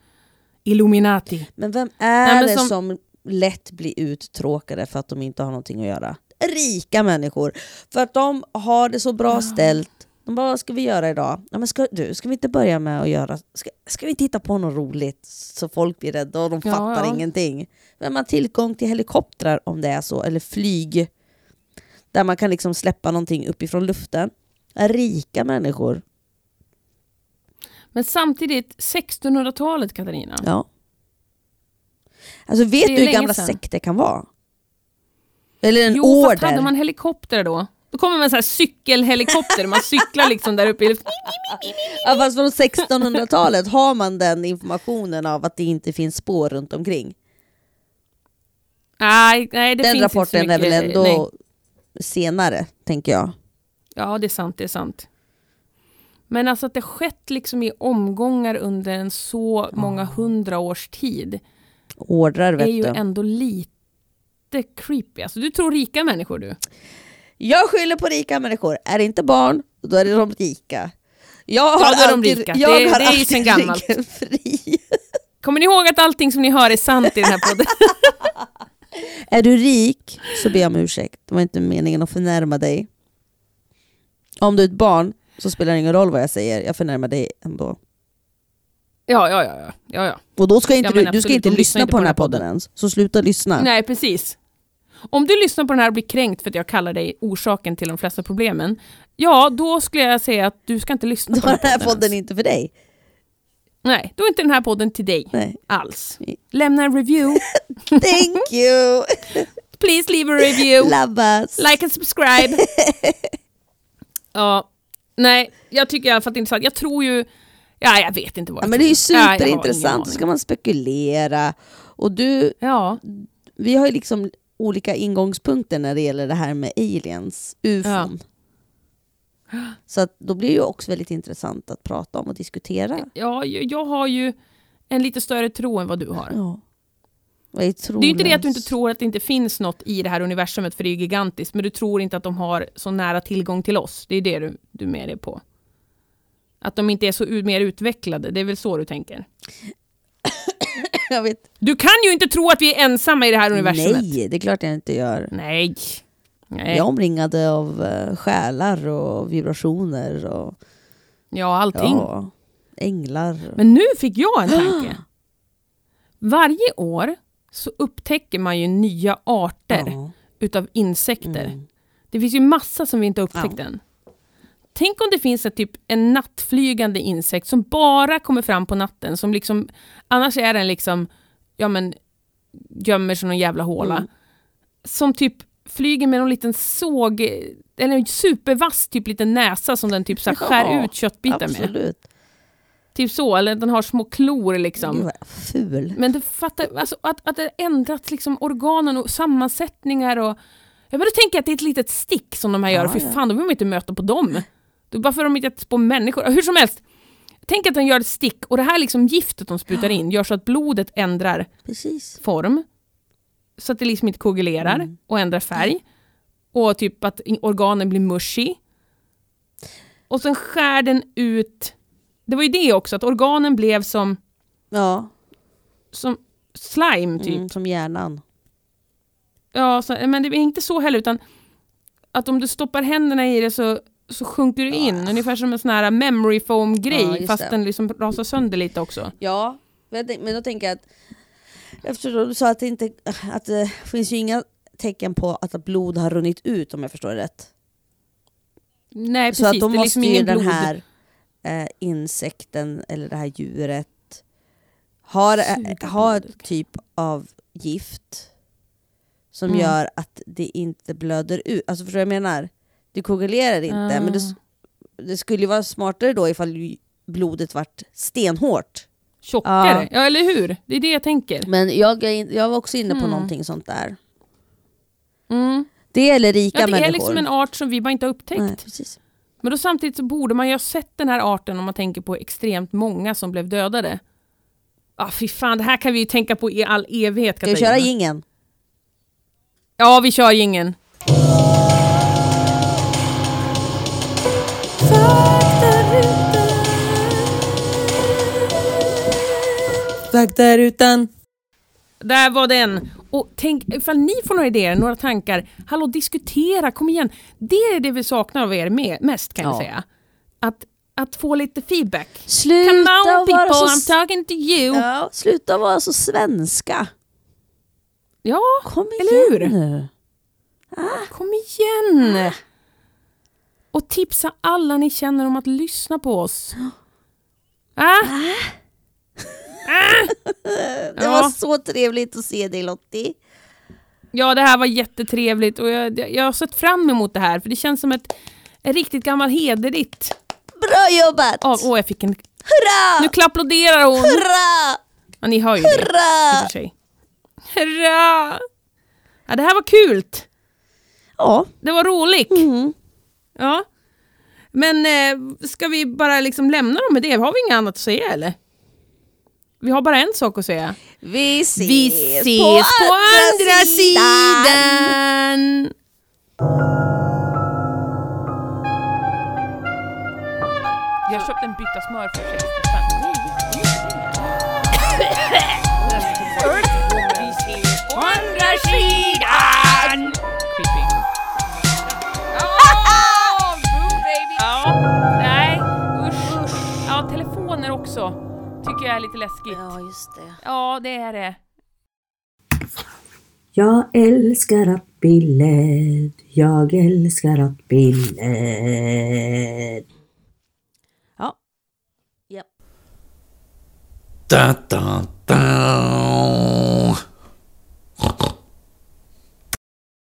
Illuminati. Men vem är Nej, men det som- som... lätt blir uttråkade för att de inte har någonting att göra? Rika människor. För att de har det så bra ställt. De bara, vad ska vi göra idag? Ja, men ska, du, ska vi inte börja med att göra... Ska, ska vi inte hitta på något roligt så folk blir rädda och de Ja, fattar ja. ingenting? Vem har tillgång till helikoptrar om det är så? Eller flyg? Där man kan liksom släppa någonting uppifrån luften. Rika människor. Men samtidigt, 1600-talet Katarina. Ja. Alltså vet du hur gamla sedan. sekter kan vara? Eller en jo, order? fast hade man helikopter då? Då kommer man sån här cykelhelikopter, man cyklar liksom där uppe i luften. Ja, fast från 1600-talet har man den informationen av att det inte finns spår runt omkring. Nej, nej det den finns rapporten inte så är väl mycket, ändå nej. senare, tänker jag. Ja, det är sant, det är sant. Men alltså att det skett liksom i omgångar under en så många hundra års tid Ordrar vet är ju du. ändå lite creepy. Alltså du tror rika människor du? Jag skyller på rika människor. Är det inte barn, då är det de rika. Jag har är de alltid, rika. Jag Det- har det är ju alltid sen gammalt. fri. (laughs) Kommer ni ihåg att allting som ni hör är sant i den här podden? (laughs) Är du rik så ber jag om ursäkt. Det var inte meningen att förnärma dig. Om du är ett barn så spelar det ingen roll vad jag säger. Jag förnärmar dig ändå. ja, ja, ja, ja, ja. Och då ska inte Ja, du, du ska inte lyssna på den här podden ens. Så sluta lyssna. Nej, precis. Om du lyssnar på den här och blir kränkt för att jag kallar dig orsaken till de flesta problemen, ja, då skulle jag säga att du ska inte lyssna Då på är den den här podden. podden ens. inte för dig. Nej, då är inte den här podden till dig Nej. alls. Lämna en review. (laughs) Thank you! Please leave a review. Love us! Like and subscribe. (laughs) ja, nej, jag tycker i alla fall att det är intressant. Jag tror ju, ja, jag vet inte vad Ja, jag men det är ju. Ja, superintressant, aning. så ska man spekulera. Och du, Ja, vi har ju liksom olika ingångspunkter när det gäller det här med aliens, ufon. Så att då blir det ju också väldigt intressant att prata om och diskutera. ja, jag har ju en lite större tro än vad du har. Ja. Det är ju inte det att du inte tror att det inte finns något i det här universumet, för det är gigantiskt, men du tror inte att de har så nära tillgång till oss. Det är det du, du är med dig på. Att de inte är så mer utvecklade, det är väl så du tänker? (laughs) Jag vet. Du kan ju inte tro att vi är ensamma i det här universumet. Nej, det är klart jag inte gör. Nej. Nej. Jag är omringad av uh, själar och vibrationer och Ja, allting. ja, änglar. Men nu fick jag en (gasps) tanke. Varje år så upptäcker man ju nya arter Ja. utav insekter. Mm. Det finns ju massa som vi inte upptäckt Ja. än. Tänk om det finns ett typ en nattflygande insekt som bara kommer fram på natten. Som liksom, annars är den liksom, ja men, gömmer sig i någon jävla håla. Mm. Som typ flyger med någon liten såg, eller en supervass typ liten näsa som den typ så (laughs) skär Ja, ut köttbitar med. Absolut. Typ så, eller den har små klor liksom. Ful. Men det fattar, alltså, att, att det ändrats liksom organen och sammansättningar och... Jag börjar tänka att det är ett litet stick som de här gör, Ja, fy ja. fan, då vill man inte möta på dem. Varför har de inte gett på människor? Hur som helst, tänk att den gör ett stick och det här liksom giftet de sprutar in gör så att blodet ändrar Precis. form. Så att det liksom inte koagulerar Mm. och ändrar färg. Och typ att organen blir mushy. Och sen skär den ut... Det var ju det också, att organen blev som, Ja, som slime typ. mm, som hjärnan. Ja, så, men det är inte så heller, utan att om du stoppar händerna i det så, så sjunker du in, ungefär som en sån här memory foam-grej, Ja, just fast det. den liksom rasar sönder lite också. Ja, men då tänker jag att eftersom du sa att det inte att det finns ju inga tecken på att blod har runnit ut om jag förstår det rätt. Nej, precis. så att då liksom måste ju ingen den blod. här eh, insekten eller det här djuret har, eh, har blodet. typ av gift som Mm. gör att det inte blöder ut. Alltså förstår du vad jag menar? Det koagulerar inte, men det, det skulle ju vara smartare då ifall blodet vart stenhårt. Tjockare, ja. eller hur? Det är det jag tänker. Men jag, jag var också inne på Mm. någonting sånt där. Mm. Det eller rika Ja, det människor. är liksom en art som vi bara inte har upptäckt. Nej, precis. Men då samtidigt så borde man ju ha sett den här arten om man tänker på extremt många som blev dödade. Ah, fy fan, det här kan vi ju tänka på i all evighet Ska vi Katarina. köra jingeln? Ja, vi kör jingeln. Faktarutan. Där var den. Och tänk, ifall ni får några idéer, några tankar, hallå diskutera, kom igen. Det är det vi saknar av er med, mest kan jag Ja. säga. Att, att få lite feedback. Sluta Come on vara people, så... I'm talking to you. Ja, Ja, sluta vara så svenska. Kom Eller igen hur? nu. kom igen. Och tipsa alla ni känner om att lyssna på oss. (gasps) Ah? (laughs) (laughs) Det Ja. var så trevligt att se dig Lottie. Ja, det här var jättetrevligt och jag, jag har sett fram emot det här för det känns som ett, ett riktigt gammalt hederligt. Bra jobbat! Åh, åh, jag fick en... Nu Hurra! applåderar hon! Hurra! Ja, ni hör ju det. Hurra! sig. Hurra! Ja, det här var kul! Ja. Det var roligt. Mm. Ja. Men eh, ska vi bara liksom lämna dem med det? Har vi inget annat att säga eller? Vi har bara en sak att säga. Vi ses, Vi ses på, andra sidan. Jag har köpt en bytta smör för 60 Tycker jag är lite läskigt. Ja, just det. Ja, det är det. Jag älskar att billet, jag älskar att billet. Da, da, da.